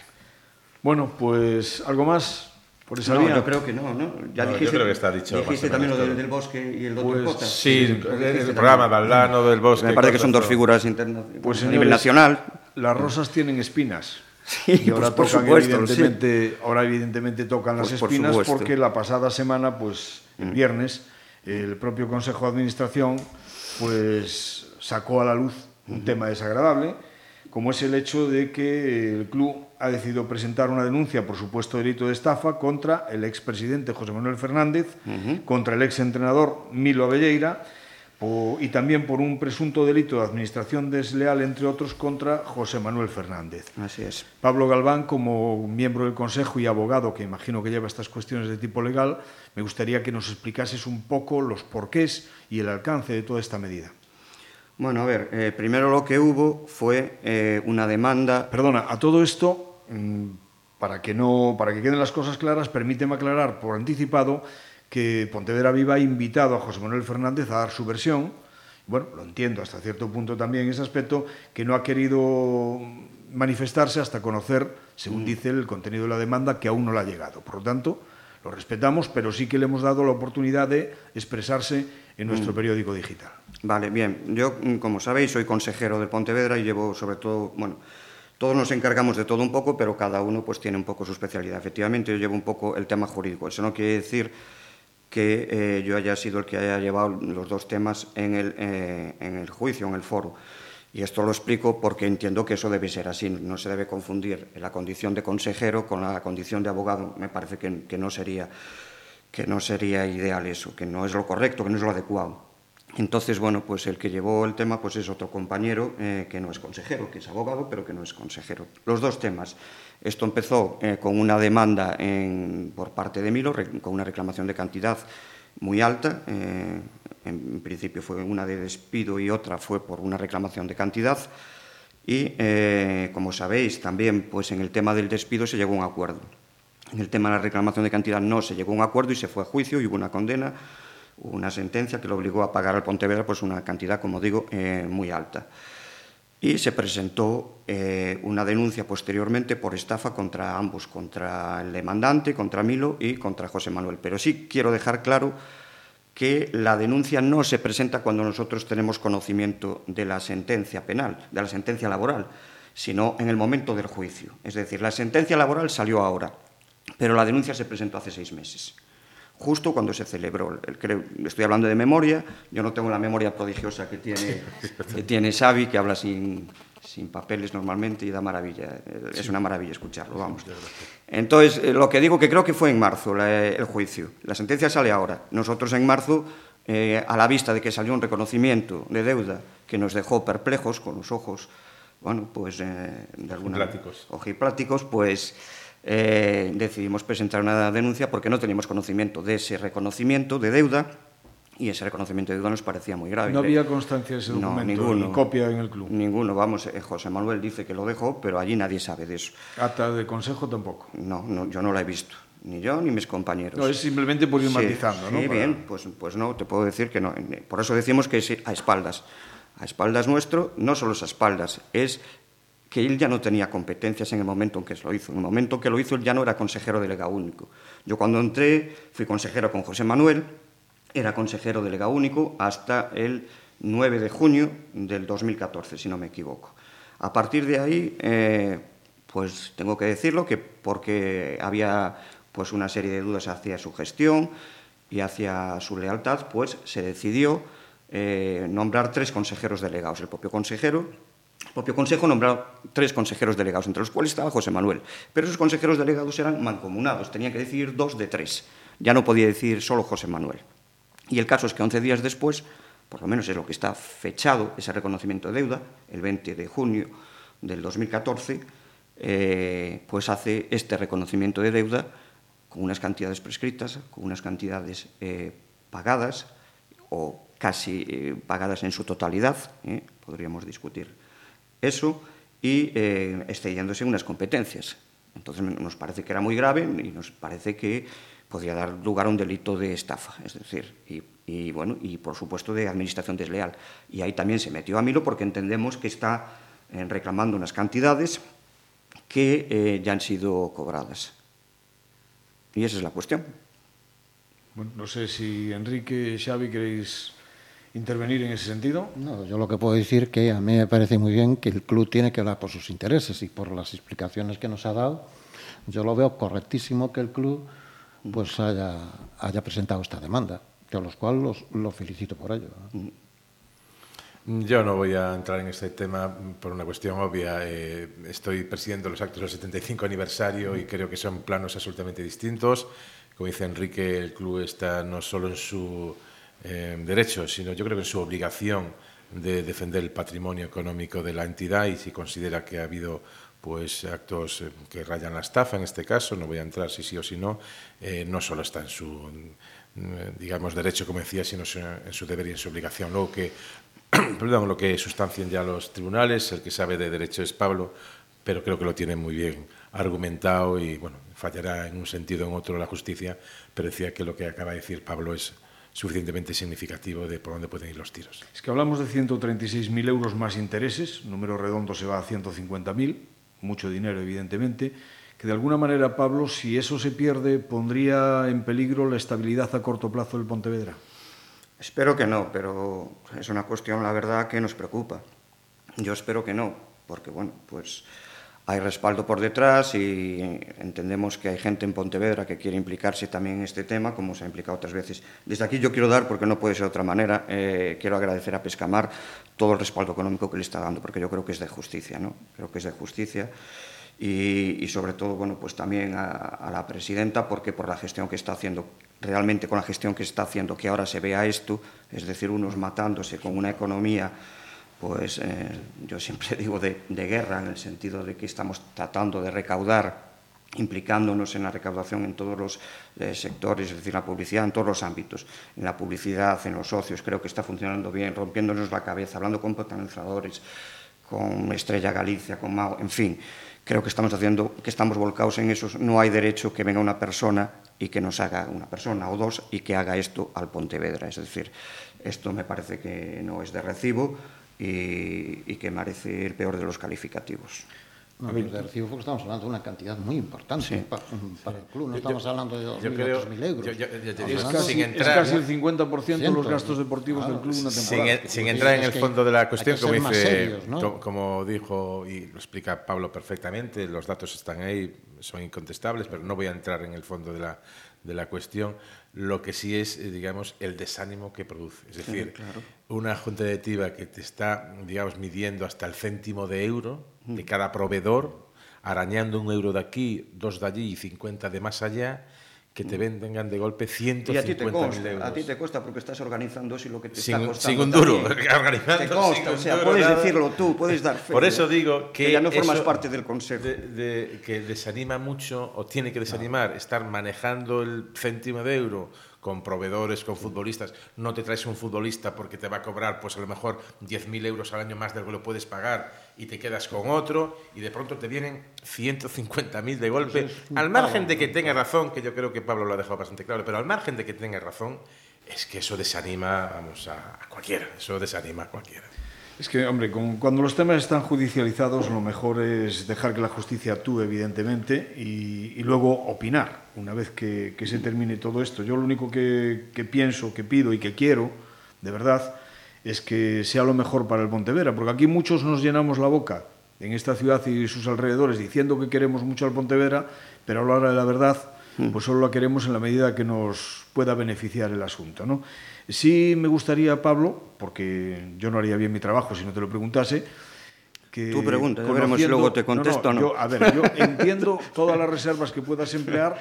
Bueno, pues algo más por esa No, vía. yo creo que no, ¿no? Ya No, yo dijiste, creo que está dicho Dijiste también lo del, bosque y el Pues doctor Cota. Sí, Lo el, dijiste programa. Valdano del Bosque. Me parece que son dos figuras internacionales Pues, a nivel nacional. Las rosas tienen espinas. Sí, y ahora pues por tocan supuesto, evidentemente, ahora evidentemente tocan las Pues espinas. Mm. porque la pasada semana, pues el viernes, el propio Consejo de Administración pues sacó a la luz un tema desagradable, como es el hecho de que el club ha decidido presentar una denuncia por supuesto delito de estafa contra el expresidente José Manuel Fernández, contra el exentrenador Milo Abelleira po- y también por un presunto delito de administración desleal, entre otros, contra José Manuel Fernández. Así es. Pablo Galván, como miembro del Consejo y abogado que imagino que lleva estas cuestiones de tipo legal, me gustaría que nos explicases un poco los porqués y el alcance de toda esta medida. Bueno, a ver, eh, primero lo que hubo fue eh, una demanda Perdona, a todo esto, mm, para que, no, para que queden las cosas claras, permíteme aclarar por anticipado que Pontevedra Viva ha invitado a José Manuel Fernández a dar su versión. Bueno, lo entiendo hasta cierto punto también ese aspecto, que no ha querido manifestarse hasta conocer, según dice él, el contenido de la demanda, que aún no le ha llegado. Por lo tanto, lo respetamos, pero sí que le hemos dado la oportunidad de expresarse en nuestro periódico digital. Vale, bien. Yo, mm, como sabéis, soy consejero de Pontevedra y llevo sobre todo, bueno, todos nos encargamos de todo un poco, pero cada uno pues tiene un poco su especialidad. Efectivamente, yo llevo un poco el tema jurídico. Eso no quiere decir que eh, yo haya sido el que haya llevado los dos temas en el, eh, en el juicio, en el foro. Y esto lo explico porque entiendo que eso debe ser así. No se debe confundir la condición de consejero con la condición de abogado. Me parece que, que no sería que no sería ideal eso, que no es lo correcto, que no es lo adecuado. Entonces, bueno, pues el que llevó el tema pues es otro compañero eh, que no es consejero, que es abogado, pero que no es consejero. Los dos temas. Esto empezó eh, con una demanda por parte de Milo, con una reclamación de cantidad muy alta, eh, en principio fue una de despido y otra fue por una reclamación de cantidad. Y, como sabéis, también pues, en el tema del despido se llegó a un acuerdo. En el tema de la reclamación de cantidad no se llegó a un acuerdo y se fue a juicio y hubo una condena, una sentencia que lo obligó a pagar al Pontevedra pues, una cantidad, como digo, eh, muy alta. Y se presentó eh, una denuncia posteriormente por estafa contra ambos, contra el demandante, contra Milo y contra José Manuel. Pero sí quiero dejar claro que la denuncia no se presenta cuando nosotros tenemos conocimiento de la sentencia penal, de la sentencia laboral, sino en el momento del juicio. Es decir, la sentencia laboral salió ahora, pero la denuncia se presentó hace seis meses justo cuando se celebró. Creo, estoy hablando de memoria, yo no tengo la memoria prodigiosa que tiene, que tiene Xavi, que habla sin, sin papeles normalmente y da maravilla. Es una maravilla escucharlo, vamos. Entonces, eh, lo que digo que creo que fue en marzo la, el juicio. La sentencia sale ahora. Nosotros en marzo, eh, a la vista de que salió un reconocimiento de deuda que nos dejó perplejos con los ojos, bueno, pues eh, de alguna Ojipláticos. ojipláticos, pues eh, decidimos presentar una denuncia porque no teníamos conocimiento de ese reconocimiento de deuda y ese reconocimiento de deuda nos parecía muy grave. No había constancia de ese No, documento, ninguno. ni copia en el club. Ninguno, vamos, eh, José Manuel dice que lo dejó, pero allí nadie sabe de eso. Acta de consejo tampoco. No, no yo no la he visto, ni yo ni mis compañeros. No, es simplemente por ir Sí, matizando, ¿no? Sí, Para- bien, pues, pues no, te puedo decir que no. Por eso decimos que es a espaldas. A espaldas nuestro, no solo es a espaldas, es que él ya no tenía competencias en el momento en que lo hizo. En el momento en que lo hizo, él ya no era consejero delegado único. Yo cuando entré, fui consejero con José Manuel, era consejero delegado único hasta el 9 de junio del 2014, si no me equivoco. A partir de ahí, eh, pues tengo que decirlo que porque había pues una serie de dudas hacia su gestión y hacia su lealtad, pues se decidió eh, nombrar tres consejeros delegados. El propio consejero, propio consejo nombró tres consejeros delegados, entre los cuales estaba José Manuel. Pero esos consejeros delegados eran mancomunados, tenían que decidir dos de tres. Ya no podía decidir solo José Manuel. Y el caso es que 11 días después, por lo menos es lo que está fechado, ese reconocimiento de deuda, el 20 de junio del 2014, eh, pues hace este reconocimiento de deuda con unas cantidades prescritas, con unas cantidades eh, pagadas o casi eh, pagadas en su totalidad, podríamos discutir eso, y eh, excediéndose unas competencias. Entonces nos parece que era muy grave y nos parece que podría dar lugar a un delito de estafa, es decir, y, y, bueno, y por supuesto de administración desleal. Y ahí también se metió a Milo porque entendemos que está eh, reclamando unas cantidades que eh, ya han sido cobradas. Y esa es la cuestión. Bueno, no sé si Enrique, Xavi, queréis intervenir en ese sentido. No, yo lo que puedo decir que a mí me parece muy bien que el club tiene que hablar por sus intereses y por las explicaciones que nos ha dado. Yo lo veo correctísimo que el club pues haya, haya presentado esta demanda, de los cuales los, lo felicito por ello. Yo no voy a entrar en este tema por una cuestión obvia. Eh, estoy presidiendo los actos del 75 aniversario y creo que son planos absolutamente distintos. Como dice Enrique, el club está no solo en su eh, derecho, sino yo creo que en su obligación de defender el patrimonio económico de la entidad y si considera que ha habido pues actos eh, que rayan la estafa en este caso, no voy a entrar si sí o si no, eh, no solo está en su mm, digamos derecho, como decía, sino en su deber y en su obligación. Luego que perdón, lo que sustancien ya los tribunales, el que sabe de derecho es Pablo, pero creo que lo tiene muy bien argumentado y bueno, fallará en un sentido o en otro la justicia, pero decía que lo que acaba de decir Pablo es suficientemente significativo de por dónde pueden ir los tiros. Es que hablamos de 136.000 euros más intereses, número redondo se va a 150.000, mucho dinero evidentemente, que de alguna manera, Pablo, si eso se pierde, pondría en peligro la estabilidad a corto plazo del Pontevedra. Espero que no, pero es una cuestión, la verdad, que nos preocupa. Yo espero que no, porque, bueno, pues hay respaldo por detrás y entendemos que hay gente en Pontevedra que quiere implicarse también en este tema, como se ha implicado otras veces. Desde aquí yo quiero dar, porque no puede ser de otra manera, eh, quiero agradecer a Pescamar todo el respaldo económico que le está dando, porque yo creo que es de justicia, ¿no? Creo que es de justicia. Y, y sobre todo, bueno, pues también a, a la presidenta, porque por la gestión que está haciendo, realmente con la gestión que está haciendo, que ahora se vea esto, es decir, unos matándose con una economía, pues eh, yo siempre digo de, guerra, en el sentido de que estamos tratando de recaudar implicándonos en la recaudación en todos los eh, sectores, es decir, la publicidad en todos los ámbitos, en la publicidad, en los socios, creo que está funcionando bien, rompiéndonos la cabeza, hablando con potenciadores, con Estrella Galicia, con Mao, en fin, creo que estamos haciendo, que estamos volcados en eso, no hay derecho que venga una persona y que nos haga una persona o dos y que haga esto al Pontevedra, es decir, esto me parece que no es de recibo y, y que merece ir peor de los calificativos. No, de recibo porque estamos hablando de una cantidad muy importante sí. para, para, el club. No estamos hablando de 2.000 euros. Yo, yo, yo, es, casi, sin entrar, es casi el 50% de los gastos deportivos claro, del club una temporada. Sin, sin entrar en el fondo de la cuestión, como, dice, serios, ¿no? como dijo y lo explica Pablo perfectamente, los datos están ahí, son incontestables, pero no voy a entrar en el fondo de la, de la cuestión. Lo que sí es, eh, digamos, el desánimo que produce. Es decir, sí, claro. una junta directiva que te está, digamos, midiendo hasta el céntimo de euro de cada proveedor, arañando un euro de aquí, dos de allí y 50 de más allá, que te vengan de golpe 150.000 euros. A ti te cuesta porque estás organizando y lo que te sin, está costando Sin un duro, organizando te consta, o sea, duro, puedes nada. decirlo tú, puedes dar fe. Por eso digo que, que ya no formas parte del consejo. De, de, que desanima mucho, o tiene que desanimar, no. estar manejando el céntimo de euro con proveedores, con futbolistas. No te traes un futbolista porque te va a cobrar, pues a lo mejor 10.000 euros al año más de lo que lo puedes pagar y te quedas con otro y de pronto te vienen 150.000 de golpe. Al margen de que tenga razón, que yo creo que Pablo lo ha dejado bastante claro, pero al margen de que tenga razón, es que eso desanima vamos, a, a cualquiera. Eso desanima a cualquiera. Es que, hombre, con, cuando los temas están judicializados, lo mejor es dejar que la justicia actúe, evidentemente, y, y luego opinar una vez que, que, se termine todo esto. Yo lo único que, que, pienso, que pido y que quiero, de verdad, es que sea lo mejor para el Pontevera, porque aquí muchos nos llenamos la boca en esta ciudad y sus alrededores diciendo que queremos mucho al Pontevera, pero a la hora de la verdad, pues solo la queremos en la medida que nos pueda beneficiar el asunto, ¿no? Sí me gustaría, Pablo, porque yo no haría bien mi trabajo si no te lo preguntase, que Tú pregunta, ya veremos si luego te contesto no, no, no. Yo, a ver, yo entiendo todas las reservas que puedas emplear,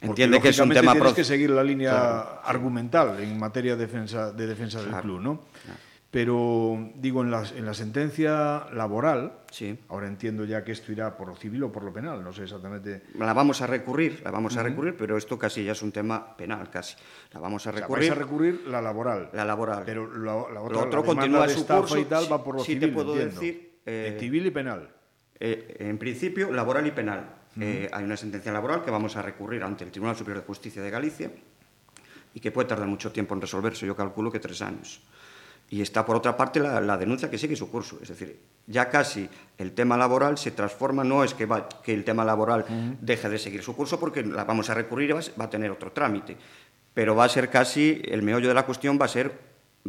Entiende que es un tema tienes que seguir la línea claro. argumental en materia de defensa, de defensa del club, ¿no? Claro. Pero digo, en la, en la sentencia laboral, sí. ahora entiendo ya que esto irá por lo civil o por lo penal, no sé exactamente. La vamos a recurrir, la vamos a recurrir, pero esto casi ya es un tema penal, casi. La vamos a recurrir. O sea, vais a recurrir la laboral. La laboral. Pero la, la otra, lo otro la continúa su curso. y tal va por lo sí, civil, te puedo entiendo. decir. Eh, civil y penal. Eh, en principio, laboral y penal. Uh -huh. eh, hay una sentencia laboral que vamos a recurrir ante el Tribunal Superior de Justicia de Galicia y que puede tardar mucho tiempo en resolverse, yo calculo que tres años. Y está, por otra parte, la, la, denuncia que sigue su curso. Es decir, ya casi el tema laboral se transforma, no es que, va, que el tema laboral uh -huh. deje de seguir su curso porque la vamos a recurrir y va, va, a tener otro trámite, pero va a ser casi, el meollo de la cuestión va a ser,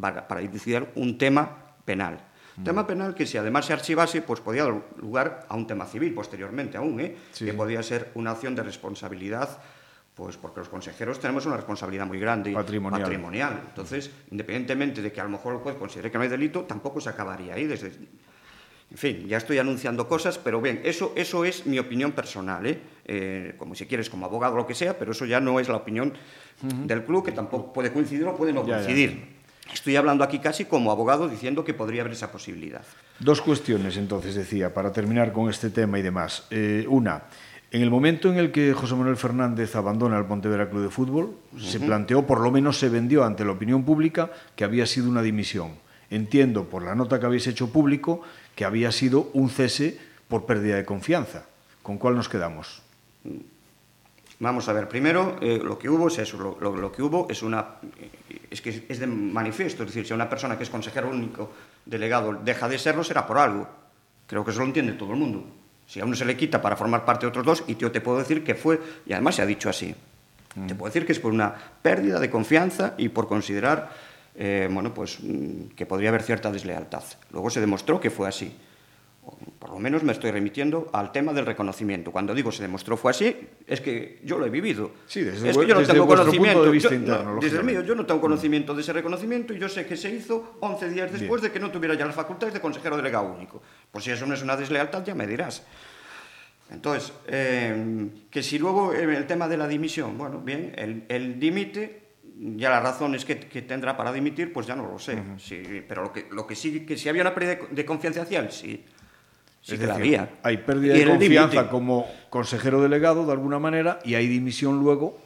va, para dilucidar un tema penal. Tema penal que si además se archivase, pues podía dar lugar a un tema civil posteriormente aún, ¿eh? sí. que podía ser una acción de responsabilidad pues porque los consejeros tenemos una responsabilidad muy grande patrimonial. patrimonial. Entonces, independientemente de que a lo mejor el juez considere que no hay delito, tampoco se acabaría ahí. Desde... En fin, ya estoy anunciando cosas, pero bien, eso, eso es mi opinión personal, ¿eh? Eh, como si quieres, como abogado o lo que sea, pero eso ya no es la opinión uh -huh. del club, que tampoco puede coincidir o puede no ya, coincidir. Ya. Estoy hablando aquí casi como abogado diciendo que podría haber esa posibilidad. Dos cuestiones, entonces, decía, para terminar con este tema y demás. Eh, una, en el momento en el que José Manuel Fernández abandona el Pontevedra Club de Fútbol, uh -huh. se planteó, por lo menos se vendió ante la opinión pública, que había sido una dimisión. Entiendo, por la nota que habéis hecho público, que había sido un cese por pérdida de confianza. ¿Con cuál nos quedamos? Vamos a ver, primero, eh, lo que hubo es eso, lo, lo, lo, que hubo es una, es que es de manifiesto, es decir, si una persona que es consejero único delegado deja de serlo, será por algo. Creo que eso lo entiende todo el mundo. Si a uno se le quita para formar parte de otros dos, y yo te puedo decir que fue, y además se ha dicho así, mm. te puedo decir que es por una pérdida de confianza y por considerar, eh, bueno, pues mm, que podría haber cierta deslealtad. Luego se demostró que fue así. Por lo menos me estoy remitiendo al tema del reconocimiento. Cuando digo se demostró fue así, es que yo lo he vivido. Sí, desde es que yo no tengo conocimiento. De vista yo, interno, no, desde el mío, yo no tengo conocimiento de ese reconocimiento y yo sé que se hizo 11 días después Bien. de que no tuviera ya las facultades de consejero delegado único. Pues si eso no es una deslealtad, ya me dirás. Entonces, eh, que si luego eh, el tema de la dimisión, bueno, bien, él, él dimite, ya las razones que, que, tendrá para dimitir, pues ya no lo sé. Uh -huh. sí, pero lo que, lo que sí, que si había una pérdida de, de confianza hacia él, sí. Sí Es que la decir, había. Hay pérdida Y de confianza como consejero delegado, de alguna manera, y hay dimisión luego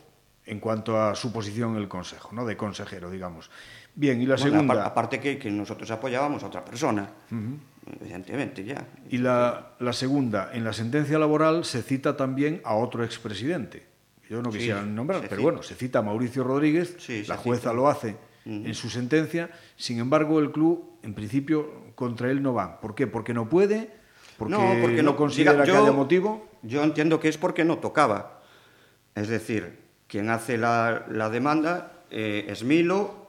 en cuanto a su posición en el Consejo, ¿no? de consejero, digamos. Bien, y la Bueno, segunda... apar- aparte que, que nosotros apoyábamos a otra persona, evidentemente, ya. Y la, la segunda, en la sentencia laboral se cita también a otro expresidente. Yo no Sí, quisiera nombrar, se pero cita. bueno, se cita a Mauricio Rodríguez, Sí, la jueza cita. lo hace en su sentencia, sin embargo el club, en principio, contra él no va. ¿Por qué? Porque no puede, porque no, porque no- considera diga, que yo- haya motivo. Yo entiendo que es porque no tocaba. Es decir, quien hace la, la demanda eh, es Milo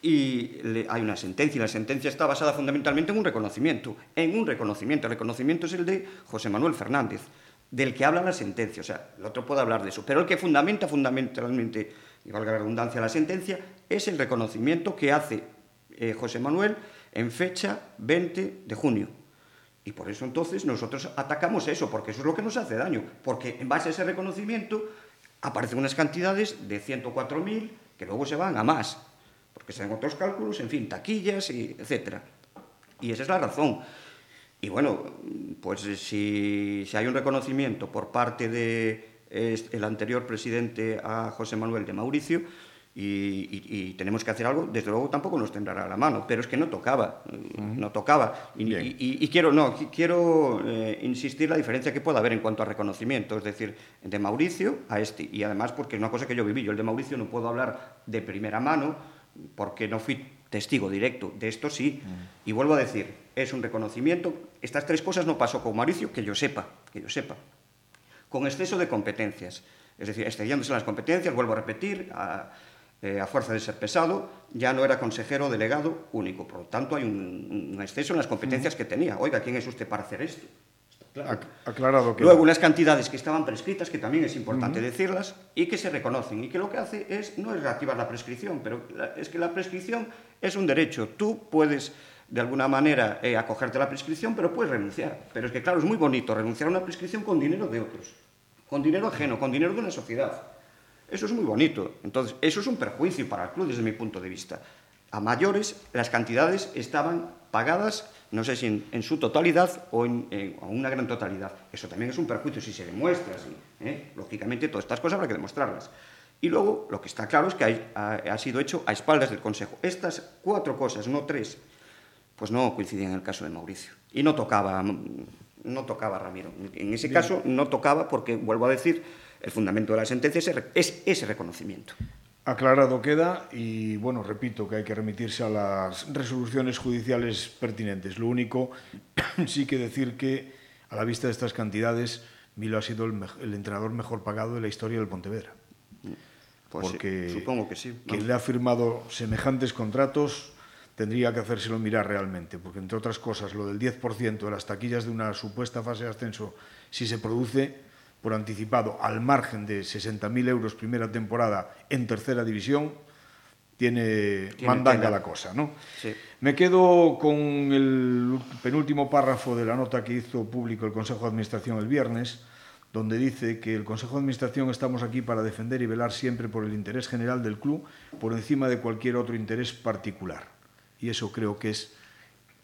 y le- hay una sentencia y la sentencia está basada fundamentalmente en un reconocimiento. En un reconocimiento. El reconocimiento es el de José Manuel Fernández, del que habla la sentencia. O sea, el otro puede hablar de eso. Pero el que fundamenta fundamentalmente, y valga la redundancia, la sentencia es el reconocimiento que hace eh, José Manuel en fecha 20 de junio. Y por eso entonces nosotros atacamos eso, porque eso es lo que nos hace daño. Porque en base a ese reconocimiento aparecen unas cantidades de 104.000 que luego se van a más. Porque se dan otros cálculos, en fin, taquillas, y etcétera. Y esa es la razón. Y bueno, pues eh, si, si hay un reconocimiento por parte del el anterior presidente a José Manuel de Mauricio, y, y- y tenemos que hacer algo, desde luego tampoco nos temblará la mano, pero es que no tocaba, no tocaba. Y, y- quiero, no, qui- quiero eh, insistir la diferencia que pueda haber en cuanto a reconocimiento, es decir, de Mauricio a este. Y además porque es una cosa que yo viví, yo el de Mauricio no puedo hablar de primera mano porque no fui testigo directo, de esto sí. Y vuelvo a decir, es un reconocimiento, estas tres cosas no pasó con Mauricio, que yo sepa, que yo sepa con exceso de competencias. Es decir, excediéndose las competencias, vuelvo a repetir, a, eh, a fuerza de ser pesado, ya no era consejero delegado único. Por lo tanto, hay un, un exceso en las competencias que tenía. Oiga, ¿quién es usted para hacer esto? Ac- Aclarado que Luego, unas cantidades que estaban prescritas, que también es importante decirlas, y que se reconocen, y que lo que hace es, no es reactivar la prescripción, pero es que la prescripción es un derecho. Tú puedes, de alguna manera, eh, acogerte a la prescripción, pero puedes renunciar. Pero es que, claro, es muy bonito renunciar a una prescripción con dinero de otros, con dinero ajeno, con dinero de una sociedad. Eso es muy bonito. Entonces, eso es un perjuicio para el club desde mi punto de vista. A mayores, las cantidades estaban pagadas, no sé si en, en su totalidad o en, en- o una gran totalidad. Eso también es un perjuicio si se demuestra así. ¿eh? Lógicamente, todas estas cosas habrá que demostrarlas. Y luego, lo que está claro es que hay- ha, ha sido hecho a espaldas del Consejo. Estas cuatro cosas, no tres, pues no coincidían en el caso de Mauricio. Y no tocaba, no tocaba Ramiro. En ese caso no tocaba porque, vuelvo a decir, el fundamento de la sentencia es ese- es ese reconocimiento. Aclarado queda y bueno, repito que hay que remitirse a las resoluciones judiciales pertinentes. Lo único, sí que decir que a la vista de estas cantidades, Milo ha sido el, entrenador mejor pagado de la historia del Pontevedra. Pues sí, porque supongo que sí. quien le ha firmado semejantes contratos tendría que hacérselo mirar realmente, porque entre otras cosas, lo del 10% de las taquillas de una supuesta fase de ascenso, si se produce por anticipado al margen de 60.000 euros primera temporada en tercera división, tiene, Tiene mandanga la cosa, ¿no? Sí. Me quedo con el penúltimo párrafo de la nota que hizo público el Consejo de Administración el viernes, donde dice que el Consejo de Administración estamos aquí para defender y velar siempre por el interés general del club por encima de cualquier otro interés particular. Y eso creo que es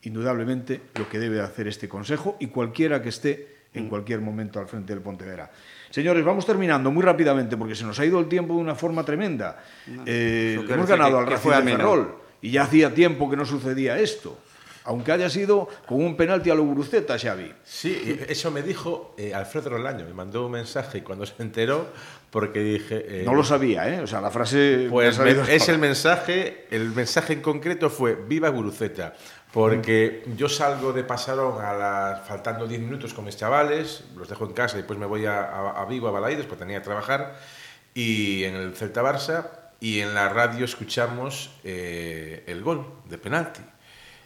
indudablemente lo que debe hacer este Consejo y cualquiera que esté en cualquier momento al frente del Pontevedra. Señores, vamos terminando muy rápidamente porque se nos ha ido el tiempo de una forma tremenda. Eh, hemos ganado que- al Racing de. Ferrol y ya hacía tiempo que no sucedía esto. Aunque haya sido con un penalti a lo Guruceta, Xavi. Sí, eso me dijo eh, Alfredo Rolaño, me mandó un mensaje y cuando se enteró, porque dije... eh, No lo sabía, ¿eh? O sea, la frase... Pues me- es el mensaje, el mensaje en concreto fue Viva Guruceta, porque yo salgo de Pasarón a las, faltando 10 minutos con mis chavales, los dejo en casa y después me voy a, a, a Vigo, a Balaidos, pues tenía que trabajar, y en el Celta Barça, y en la radio escuchamos eh, el gol de penalti.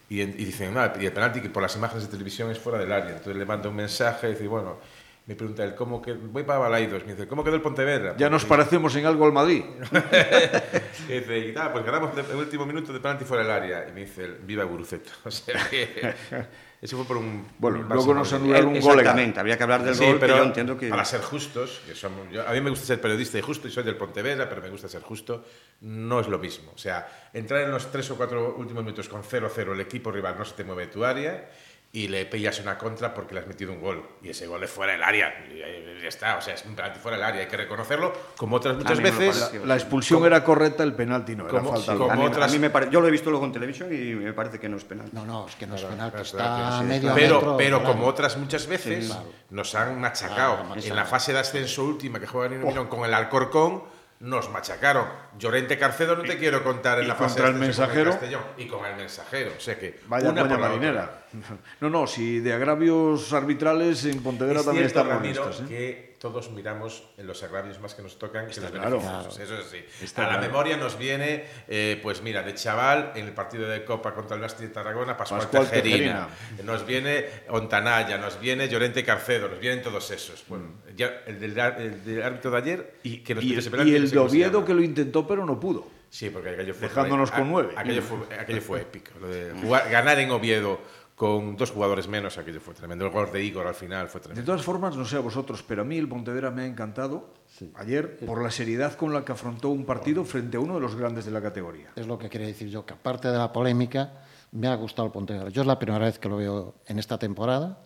Y, en- y dicen, no, y el penalti que por las imágenes de televisión es fuera del área. Entonces le mando un mensaje y dice, bueno, me pregunta él, ¿cómo que voy para Balaidos? Me dice, ¿cómo quedó el Pontevedra? Ya nos parecemos en algo al Madrid. y dice, y tal, pues ganamos el último minuto de penalti fuera del área. Y me dice, viva Guruceta. O sea que eso fue por un... Bueno, un luego nos anularon un gol. Exactamente, habría que hablar del Sí, gol, pero que yo entiendo que... para ser justos, que somos- yo- a mí me gusta ser periodista y justo y soy del Pontevedra, pero me gusta ser justo, no es lo mismo. O sea, entrar en los tres o cuatro últimos minutos con 0-0, el equipo rival no se te mueve de tu área y le pillas una contra porque le has metido un gol y ese gol es fuera del área y ya está, o sea, es un penalti fuera del área, hay que reconocerlo, como otras muchas veces. pareció. La expulsión Como- era correcta, el penalti no, era como- falta. sí, de- como a mí, otras- a mí me pare- Yo lo he visto luego en televisión y me parece que no es penal. No, no, es que no es penal, que claro, está claro, a sí, medio Pero, metro. pero claro. como otras muchas veces, Sí, claro. nos han machacado. Ah, en la fase de ascenso última que juega Nino Milón con el Alcorcón, nos machacaron. Llorente Carcedo no te quiero contar en y la fase contra el con el Mensajero. Castellón. Y con el mensajero. O sea que Vaya una coña por la otra. marinera. No, no, si de agravios arbitrales en Pontevedra Es también están molestos. ¿eh? que todos miramos en los agravios más que nos tocan que los claro. beneficios. Eso es así. Está a la claro. memoria nos viene, eh, pues mira, de chaval, en el partido de Copa contra el Basti de Tarragona, Pascual, Pascual Tejerina. Nos viene Ontanaya, nos viene Llorente Carcedo, nos vienen todos esos. Bueno, ya el del, el del árbitro de ayer y que nos Y, y el de Oviedo que lo intentó pero no pudo. Sí, porque aquello fue. Dejándonos con nueve. Aquello fue, aquello fue épico. Lo de jugar- ganar en Oviedo con dos jugadores menos, aquello fue tremendo. El gol de Igor al final fue De tremendo. todas formas, no sé a vosotros, pero a mí el Pontevedra me ha encantado ayer por la seriedad con la que afrontó un partido frente a uno de los grandes de la categoría. Es lo que quería decir yo, que aparte de la polémica, me ha gustado el Pontevedra. Yo es la primera vez que lo veo en esta temporada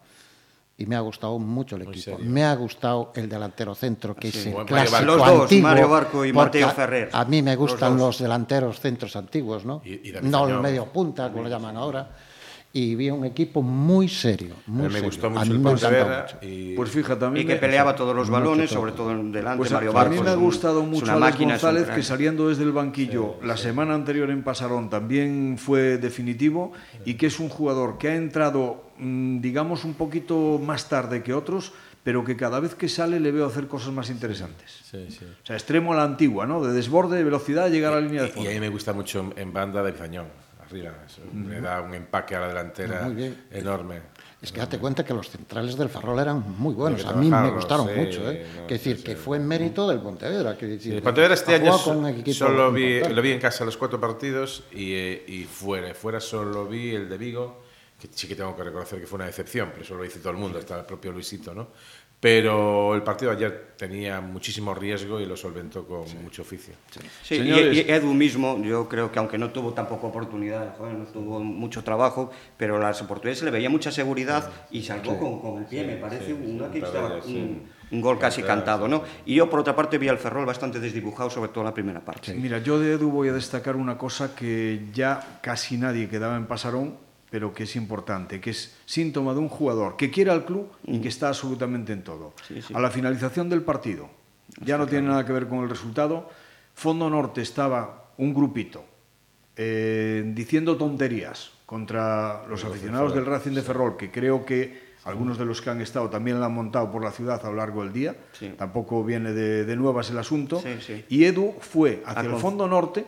y me ha gustado mucho el equipo. Me ha gustado el delantero centro, que es el Mario clásico. Los dos, antiguo, Mario Barco y Mateo a- Ferrer. A mí me Los gustan dos. los, delanteros centros antiguos, ¿no? Y- y no el Zañón. medio punta, como lo llaman ahora. Y vi un equipo muy serio, A muy me serio. gustó A mucho el Pontevedra y Pues fíjate, a mí Y que me- peleaba todos los balones, sobre todo en delante. Pues a, Mario a Barco mí me ha un- gustado es mucho Alex un González, que saliendo desde el banquillo la semana anterior en Pasarón también fue definitivo y que es un jugador que ha entrado, mm, digamos, un poquito más tarde que otros, pero que cada vez que sale le veo hacer cosas más interesantes. O sea, extremo a la antigua, ¿no? De desborde, de velocidad, llegar a la línea de Y, y fondo. a mí me gusta mucho en, banda de Fañón, arriba. Eso Le da un empaque a la delantera enorme. Es que date cuenta que los centrales del Ferrol eran muy buenos. A mí me gustaron sí, mucho. ¿eh? no, que decir, sí, que sí. fue en mérito del Pontevedra. Que decir, El que Pontevedra este año solo vi, lo vi en casa los cuatro partidos y, eh, y fuera. Fuera solo vi el de Vigo, que sí que tengo que reconocer que fue una decepción, pero eso lo dice todo el mundo, hasta el propio Luisito, ¿no? Pero el partido de ayer tenía muchísimo riesgo y lo solventó con mucho oficio. Sí, y, Señores. y Edu mismo, yo creo que aunque no tuvo tampoco oportunidad, joder, no tuvo mucho trabajo, pero las oportunidades se le veía mucha seguridad y salvó con, con el pie, me parece una que estaba un, sí. un gol casi cantado, ¿no? Y yo por otra parte vi al Ferrol bastante desdibujado, sobre todo en la primera parte. Mira, yo de Edu voy a destacar una cosa que ya casi nadie quedaba en Pasarón, pero que es importante, que es síntoma de un jugador que quiere al club y que está absolutamente en todo. Sí, sí. A la finalización del partido, ya no tiene nada que ver con el resultado, Fondo Norte estaba un grupito eh, diciendo tonterías contra los aficionados del Racing de Ferrol, que creo que algunos de los que han estado también la han montado por la ciudad a lo largo del día, Sí. tampoco viene de, de nuevas el asunto, Sí, sí. y Edu fue hacia A el fondo norte.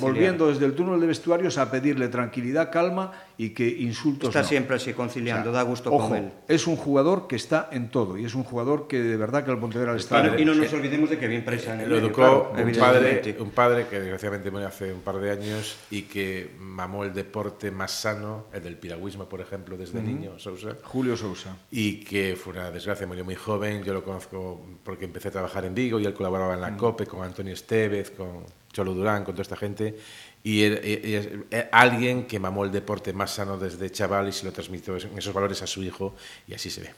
Volviendo desde el túnel de vestuarios a pedirle tranquilidad, calma y que insultos Está no. siempre así conciliando, O sea, da gusto ojo, con él. es un jugador que está en todo y es un jugador que de verdad que al Pontevedra le está Y no, y no nos olvidemos de que bien presa en el Lo medio, educó claro, un, padre, un padre que desgraciadamente murió hace un par de años y que mamó el deporte más sano, el del piragüismo, por ejemplo, desde niño, Sousa. Julio Sousa. y que fue una desgracia, murió muy joven. Yo lo conozco porque empecé a trabajar en Vigo y él colaboraba en la COPE con Antonio Estevez, con Cholo Durán, con toda esta gente. Y alguien que mamó el deporte más sano desde chaval y se lo transmitió en esos valores a su hijo y así se ve.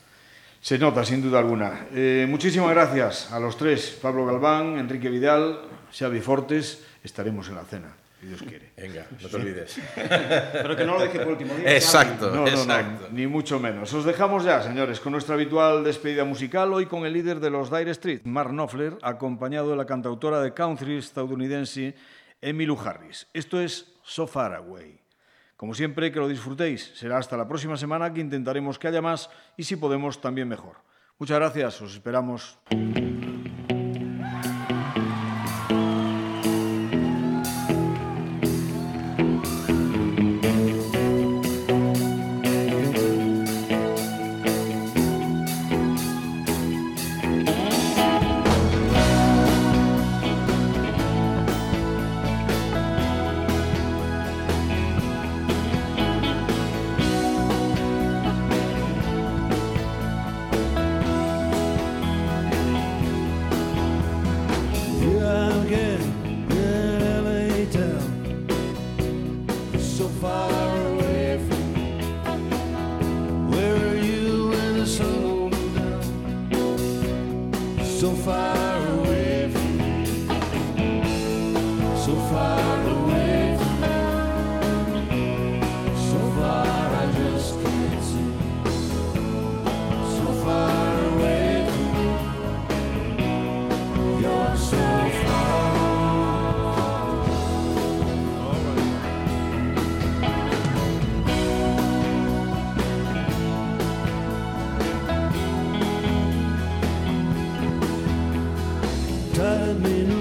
Se nota, sin duda alguna. Eh, muchísimas gracias a los tres, Pablo Galván, Enrique Vidal, Xavi Fortes. Estaremos en la cena, Dios quiere. Venga, no te olvides. Pero que no lo deje por último día. Exacto, No, no, exacto. no, ni mucho menos. Os dejamos ya, señores, con nuestra habitual despedida musical, hoy con el líder de los Dire Street, Mark Knopfler, acompañado de la cantautora de country estadounidense Emmylou Harris. Esto es So Far Away. Como siempre, que lo disfrutéis. Será hasta la próxima semana que intentaremos que haya más y si podemos también mejor. Muchas gracias, os esperamos. let me.